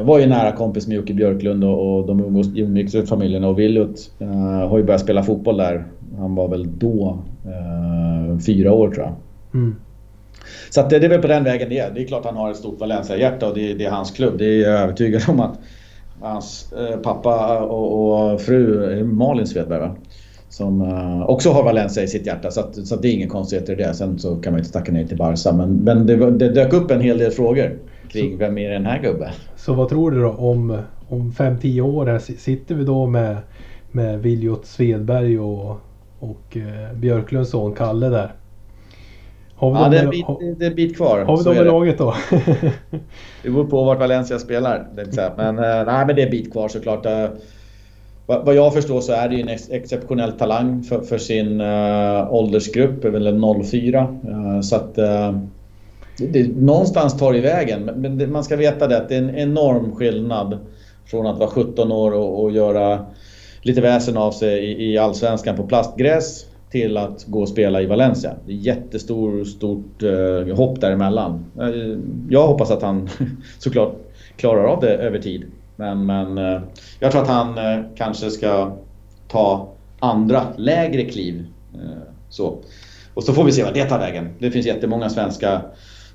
var ju nära kompis med Jocke Björklund och, och de umgicks i familjen och Willut eh, har ju börjat spela fotboll där han var väl då eh, fyra år tror jag. Mm. Så det, det är väl på den vägen det är. Det är klart han har ett stort Valencia-hjärta och det, det, är hans klubb. Det är jag övertygad om att hans eh, pappa och, och, fru, Malin Svedberg va? Som eh, också har Valencia i sitt hjärta. Så, att, så att det är ingen konstigheter i det. Sen så kan man inte tacka ner till Barca. Men, men det, det dök upp en hel del frågor kring så, vem är den här gubben? Så vad tror du då om, om 5-10 år här sitter vi då med, med Viljot Svedberg och och eh, Björklunds son Kalle där. Har vi ja, det är, en bit, det är en bit kvar. Har vi dem i laget då? det beror på vart Valencia spelar. Men, eh, nej, men det är en bit kvar såklart. Eh, vad jag förstår så är det ju en ex exceptionell talang för, för sin uh, åldersgrupp, väl 04. Uh, så att uh, det, någonstans tar det vägen. Men, men det, man ska veta det att det är en enorm skillnad från att vara 17 år och, och göra lite väsen av sig i, i allsvenskan på plastgräs till att gå och spela i Valencia. Det är jättestort stort, eh, hopp däremellan. Eh, jag hoppas att han såklart klarar av det över tid. Men, men eh, jag tror att han eh, kanske ska ta andra lägre kliv. Eh, så. Och så får vi se vad det tar vägen. Det finns jättemånga svenska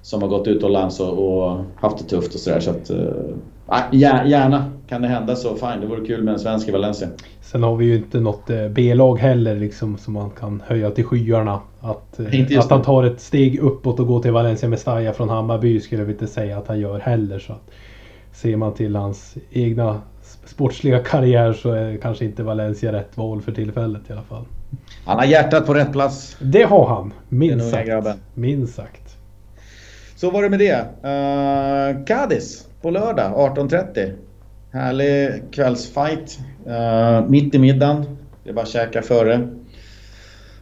som har gått utomlands och, och haft det tufft och sådär. Så att, äh, gärna kan det hända så fine. Det vore kul med en svensk i Valencia. Sen har vi ju inte något eh, B-lag heller liksom som man kan höja till skyarna. Att, eh, att han tar ett steg uppåt och går till Valencia med Staya från Hammarby skulle jag inte säga att han gör heller. Så att, ser man till hans egna sportsliga karriär så är kanske inte Valencia rätt val för tillfället i alla fall. Han har hjärtat på rätt plats. Det har han, minst sagt. Minst sagt. Så var det med det. Uh, Cadiz på lördag 18.30. Härlig kvällsfight. Uh, mitt i middagen. Det är bara att käka före.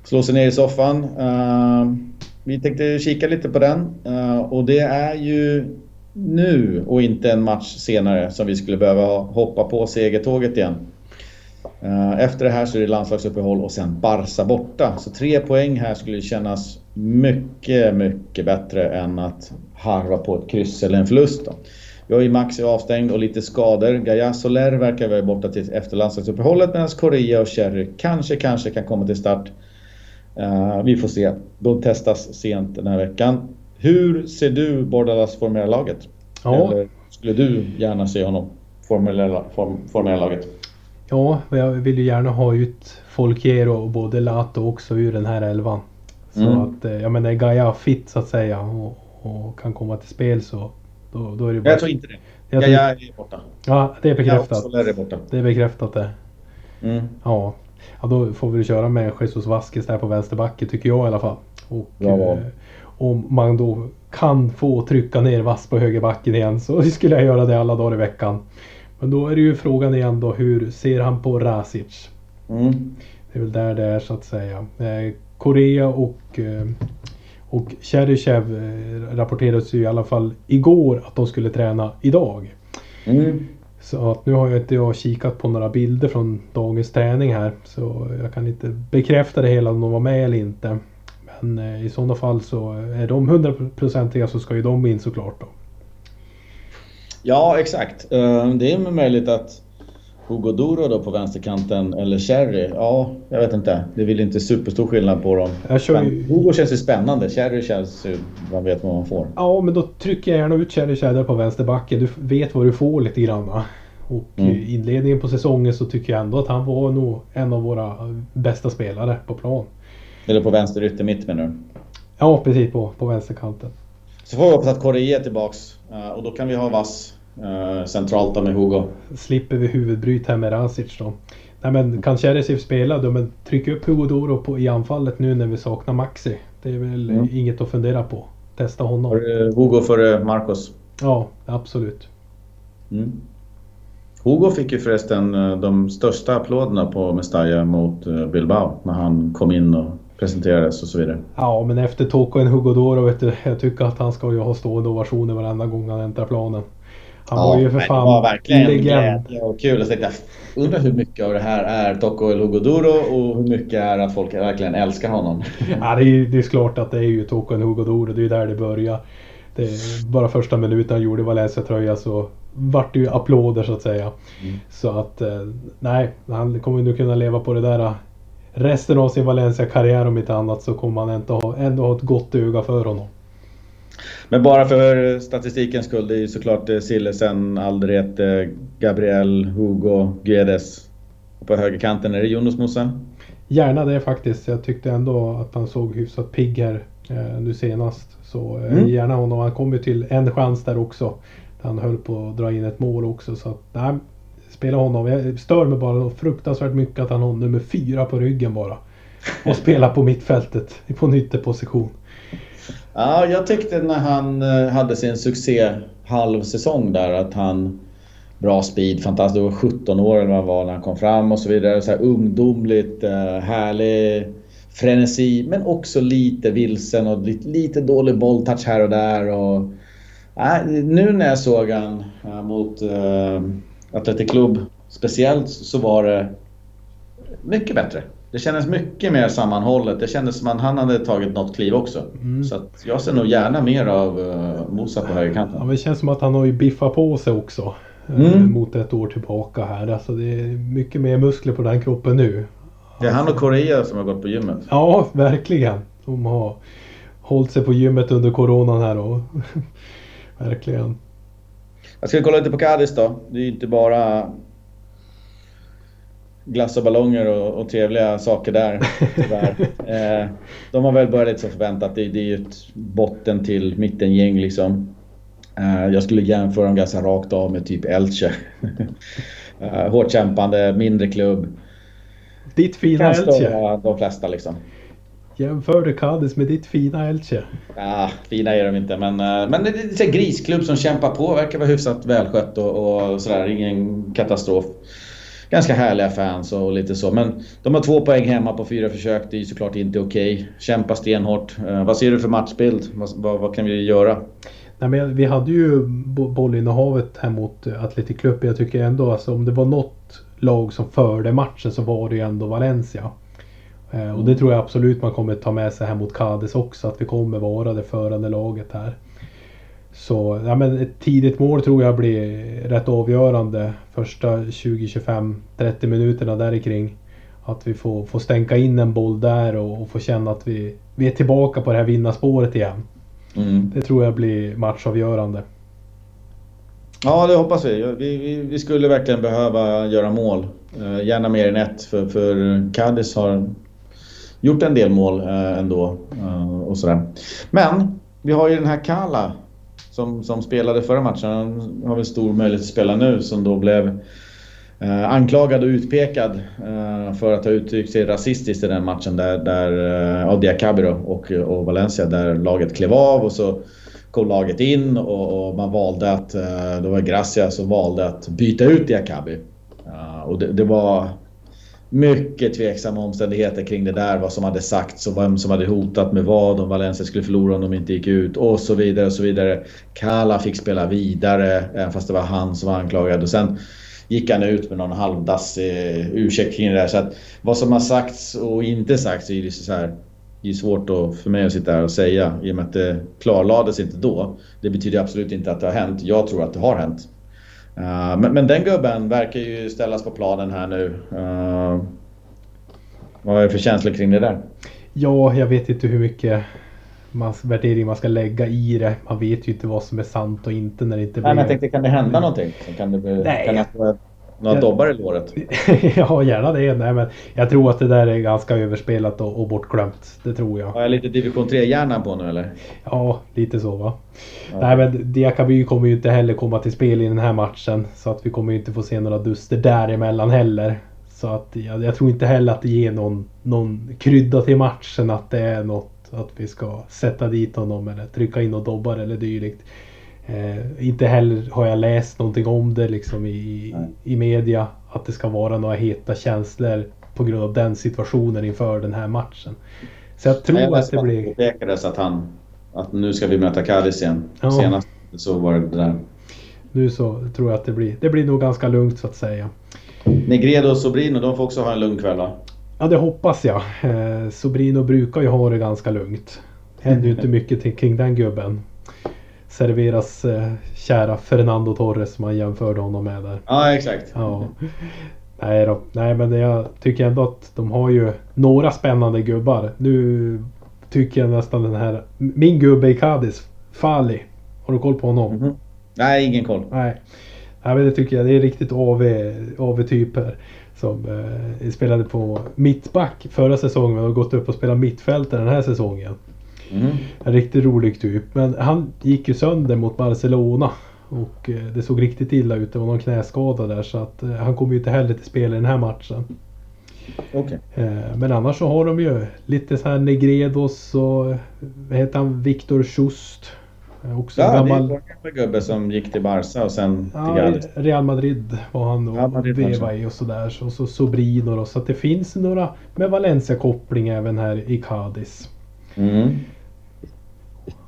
Slå sig ner i soffan. Uh, vi tänkte kika lite på den. Uh, och det är ju nu och inte en match senare som vi skulle behöva hoppa på segertåget igen. Efter det här så är det landslagsuppehåll och sen Barca borta. Så tre poäng här skulle kännas mycket, mycket bättre än att harva på ett kryss eller en förlust. Då. Vi har ju Maxi avstängd och lite skador. Gaia Soler verkar vara borta till efter landslagsuppehållet medan Korea och Cherry kanske, kanske kan komma till start. Uh, vi får se. De testas sent den här veckan. Hur ser du Bordalas formella laget? Ja. Eller skulle du gärna se honom formella, form, formella laget? Ja, jag vill ju gärna ha ut Folkiero och både Lato också ur den här elvan. Så mm. att, eh, jag menar, är Gaia fit så att säga och, och kan komma till spel så då, då är det bara... Jag tror inte det. Jag, tror... jag är borta. Ja, det är bekräftat. Ja, är borta. Det är bekräftat det. Mm. Ja. ja, då får vi köra med Jesus Vasquez där på vänsterbacken tycker jag i alla fall. Och eh, om man då kan få trycka ner Vass på högerbacken igen så skulle jag göra det alla dagar i veckan. Men då är det ju frågan igen då hur ser han på Rasic? Mm. Det är väl där det är så att säga. Eh, Korea och eh, och Cheryshev eh, rapporterades ju i alla fall igår att de skulle träna idag. Mm. Så att nu har jag inte jag kikat på några bilder från dagens träning här. Så jag kan inte bekräfta det hela om de var med eller inte. Men i sådana fall så är de hundraprocentiga så ska ju de in såklart då. Ja exakt. Eh, det är möjligt att Hugo Duro då på vänsterkanten eller Cherry? Ja, jag vet inte. Det är väl inte superstor skillnad på dem. Ju... Hugo känns ju spännande. Cherry känns ju... Man vet vad man får. Ja, men då trycker jag gärna ut Cherry Cheddar på vänsterbacken. Du vet vad du får lite grann. Och mm. i inledningen på säsongen så tycker jag ändå att han var nog en av våra bästa spelare på plan. Eller på vänster ytter mitt menar du? Ja, precis på, på vänsterkanten. Så får vi hoppas att Corrie är tillbaks eh, och då kan vi ha vass centralt då med Hugo. Slipper vi huvudbryt här med Rasic då. Nej men kan Cheresiv spela då men tryck upp Hugo Doro på, i anfallet nu när vi saknar Maxi. Det är väl mm. inget att fundera på. Testa honom. För, Hugo för Marcos? Ja, absolut. Mm. Hugo fick ju förresten eh, de största applåderna på Mestalla mot eh, Bilbao när han kom in och presenterades och så vidare. Ja, men efter Toko en Hugo Doro vet du, jag tycker att han ska ju ha stående ovationer varenda gång han äntrar planen. Han ja, var ju för fan Det var verkligen legend. glädje och kul. Jag tänkte, undrar hur mycket av det här är Tocco Lugodoro och hur mycket är att folk verkligen älskar honom. ja, det är, det är klart att det är ju Tocco Lugodoro. Det är ju där det börjar. Det bara första minuten han gjorde Valencia-tröja så vart det ju applåder så att säga. Mm. Så att eh, nej, han kommer nu kunna leva på det där eh, resten av sin Valencia-karriär om inte annat så kommer han ändå ha, ändå ha ett gott öga för honom. Men bara för statistikens skull, det är ju såklart eh, Sillesen, Aldret, Gabriel, Hugo, Guedes. Och på högerkanten är det Jonas Musa? Gärna det faktiskt. Jag tyckte ändå att han såg hyfsat pigg här eh, nu senast. Så eh, mm. gärna honom. Han kom ju till en chans där också. Han höll på att dra in ett mål också. Så att, nej, spela honom. Jag stör mig bara fruktansvärt mycket att han har nummer fyra på ryggen bara. Och spelar på mittfältet på en ytterposition. Ja, jag tyckte när han eh, hade sin succé halvsäsong där att han Bra speed, fantastiskt. var 17 år eller vad han var när han kom fram och så vidare. Så här ungdomligt, eh, härlig frenesi men också lite vilsen och lite, lite dålig bolltouch här och där. Och, äh, nu när jag såg han äh, mot äh, Atletic Club speciellt så var det mycket bättre det kändes mycket mer sammanhållet. Det kändes som att han hade tagit något kliv också. Mm. Så jag ser nog gärna mer av uh, Mosa på högerkanten. Ja, men det känns som att han har ju biffat på sig också. Eh, mm. Mot ett år tillbaka här. Alltså det är mycket mer muskler på den kroppen nu. Det är han och Korea som har gått på gymmet. Ja, verkligen. De har hållit sig på gymmet under coronan här och verkligen. Jag ska kolla lite på Cadiz då. Det är ju inte bara glass och ballonger och, och trevliga saker där. eh, de har väl börjat lite som förväntat. Det, det är ju ett botten till mittengäng liksom. Eh, jag skulle jämföra dem ganska rakt av med typ Elche. eh, hårt kämpande, mindre klubb. Ditt fina Elche? De flesta liksom. Jämför du Cadiz med ditt fina Elche? Ja, fina är de inte men, eh, men det är en grisklubb som kämpar på. Verkar vara hyfsat välskött och, och sådär. Ingen katastrof ganska härliga fans och lite så. Men de har två poäng hemma på fyra försök. Det är ju såklart inte okej. Okay. Kämpa stenhårt. Uh, vad ser du för matchbild? Vad, vad, vad, kan vi göra? Nej, men vi hade ju bollinnehavet här mot Atletic Club. Jag tycker ändå alltså om det var något lag som förde matchen så var det ju ändå Valencia. Uh, och det tror jag absolut man kommer ta med sig här mot Cades också. Att vi kommer vara det förande laget här. Så ja, men ett tidigt mål tror jag blir rätt avgörande. Första 20, 25, 30 minuterna där kring. Att vi får, får stänka in en boll där och, och få känna att vi, vi är tillbaka på det här vinnarspåret igen. Mm. Det tror jag blir matchavgörande. Ja, det hoppas vi. Vi, vi, vi skulle verkligen behöva göra mål. Uh, gärna mer än ett, för, för Cadiz har gjort en del mål uh, ändå. Uh, och sådär. Men vi har ju den här Kala som, som spelade förra matchen, han har väl stor möjlighet att spela nu, som då blev eh, anklagad och utpekad eh, för att ha uttryckt sig rasistiskt i den matchen där, där eh, av Diakabi och, och Valencia, där laget klev av och så kom laget in och, och man valde att, eh, det var Gracia som valde att byta ut Diakabi. Uh, och det, det var mycket tveksamma omständigheter kring det där. Vad som hade sagts och vem som hade hotat med vad. Om Valencia skulle förlora om de inte gick ut och så vidare. och så vidare. Kala fick spela vidare även fast det var han som var anklagad. Och sen gick han ut med någon halvdassig eh, ursäkt kring det där. Så att vad som har sagts och inte sagts är ju så här det är svårt att, för mig att sitta här och säga i och med att det klarlades inte då. Det betyder absolut inte att det har hänt. Jag tror att det har hänt. Uh, men, men, den gubben verkar ju ställas på planen här nu. Uh, vad är det för känslor kring det där? Ja, jag vet inte hur mycket man, värdering man ska lägga i det. Man vet ju inte vad som är sant och inte när det inte blir... Nej, men jag tänkte, kan det hända någonting? Kan det bli, Nej. Kan det några jag, dobbar i låret? ja, gärna det. Nej, men jag tror att det där är ganska överspelat och, och bortglömt. Det tror jag. Har jag lite division 3-hjärnan på nu eller? Ja, lite så va. Ja. Nej men Diakaby kommer ju inte heller komma till spel i den här matchen. Så att vi kommer ju inte få se några duster däremellan heller. Så att jag, jag tror inte heller att det ger någon, någon krydda till matchen att det är något att vi ska sätta dit honom eller trycka in och dobbar eller dylikt. Eh, inte heller har jag läst någonting om det liksom i, i media. Att det ska vara några heta känslor på grund av den situationen inför den här matchen. Så jag tror jag att det blir... Det att han... Att nu ska vi möta Cadiz igen. Ja. Senast så var det där. Nu så tror jag att det blir... Det blir nog ganska lugnt så att säga. Negredo och Sobrino, de får också ha en lugn kväll va? Ja det hoppas jag. Eh, Sobrino brukar ju ha det ganska lugnt. Det händer ju inte mycket kring den gubben serveras eh, kära Fernando Torres som man jämförde honom med där. Ja, exakt. Ja. Nej då. Nej men jag tycker ändå att de har ju några spännande gubbar. Nu tycker jag nästan den här... Min gubbe i Cadiz, Fali. Har du koll på honom? Mm -hmm. Nej, ingen koll. Nej. Nej men det tycker jag. Det är riktigt AV, AV-typer. Som eh, spelade på mittback förra säsongen och gått upp och spelat mittfältare den här säsongen. Mm. En riktigt rolig typ. Men han gick ju sönder mot Barcelona. Och eh, det såg riktigt illa ut. Det var någon knäskada där så att eh, han kommer ju inte heller till spel i den här matchen. Okay. Eh, men annars så har de ju lite så här Negredos och vad heter han? Viktor Schust. Också ja, gammal... det är en gubbe som gick till Barca och sen ja, till Gales. Real Madrid var han och veva i och sådär. Och så Sobrino då. Så att det finns några med Valencia-koppling även här i Cadiz. Mm.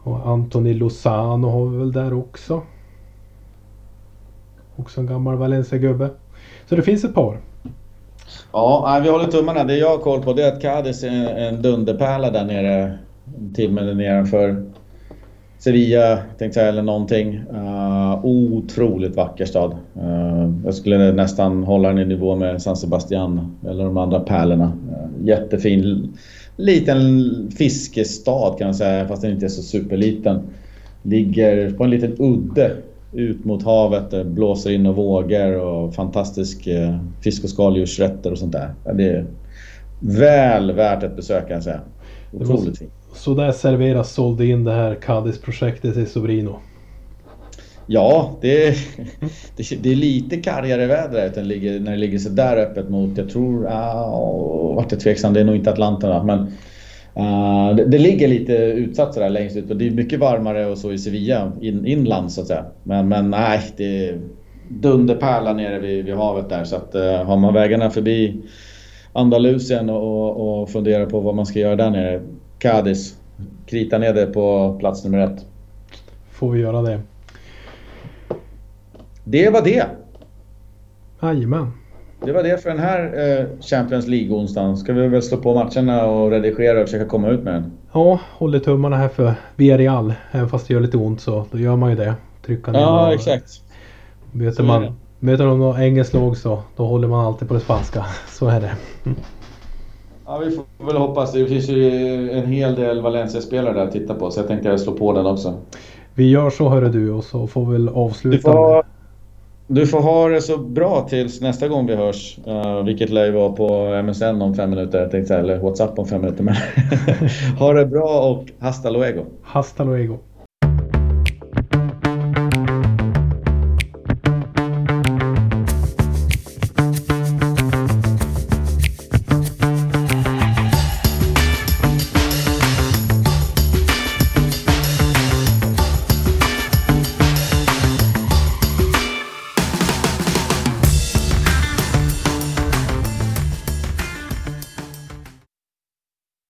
Och Anthony Lozano har vi väl där också. Också en gammal Valencia-gubbe. Så det finns ett par. Ja, vi håller tummarna. Det jag har koll på det är att Cadiz är en dunderpärla där nere. Timmen nedanför Sevilla, tänkte jag, eller någonting. Uh, otroligt vacker stad. Uh, jag skulle nästan hålla den i nivå med San Sebastian eller de andra pärlorna. Uh, jättefin liten fiskestad kan man säga, fast den inte är så superliten. Ligger på en liten udde ut mot havet. Det blåser in och vågor och fantastisk eh, fisk och skaldjursrätter och sånt där. Det är väl värt ett besök kan jag säga. Otroligt fint. Så där serveras sålde in det här Cadiz-projektet i Sobrino? Ja, det är, det, är lite kargare väder än ligger, när det ligger så där öppet mot, jag tror, uh, vart jag tveksam, det är nog inte Atlanten men uh, det, det, ligger lite utsatt sådär längst ut och det är mycket varmare och så i Sevilla, in, inland så att säga. Men, men nej, det är dunderpärla nere vid, vid havet där så att uh, har man vägarna förbi Andalusien och, och funderar på vad man ska göra där nere, Cadiz, krita ner det på plats nummer ett. Får vi göra det. Det var det. Jajamän. Det var det för den här eh, Champions League-onsdagen. Ska vi väl slå på matcherna och redigera och försöka komma ut med den? Ja, håller tummarna här för Villarreal. Även fast det gör lite ont så då gör man ju det. Trycka ner Ja, och, exakt. Möter man, möter de något engelskt lag så då håller man alltid på det spanska. Så är det. Ja, vi får väl hoppas. Det finns ju en hel del Valencia-spelare där att titta på så jag tänkte jag slå på den också. Vi gör så hörru du och så får vi väl avsluta. Du får, med du får ha det så bra tills nästa gång vi hörs. Uh, vilket lär ju vara på MSN om fem minuter, tänkte eller WhatsApp om fem minuter. Men ha det bra och hasta luego. Hasta luego.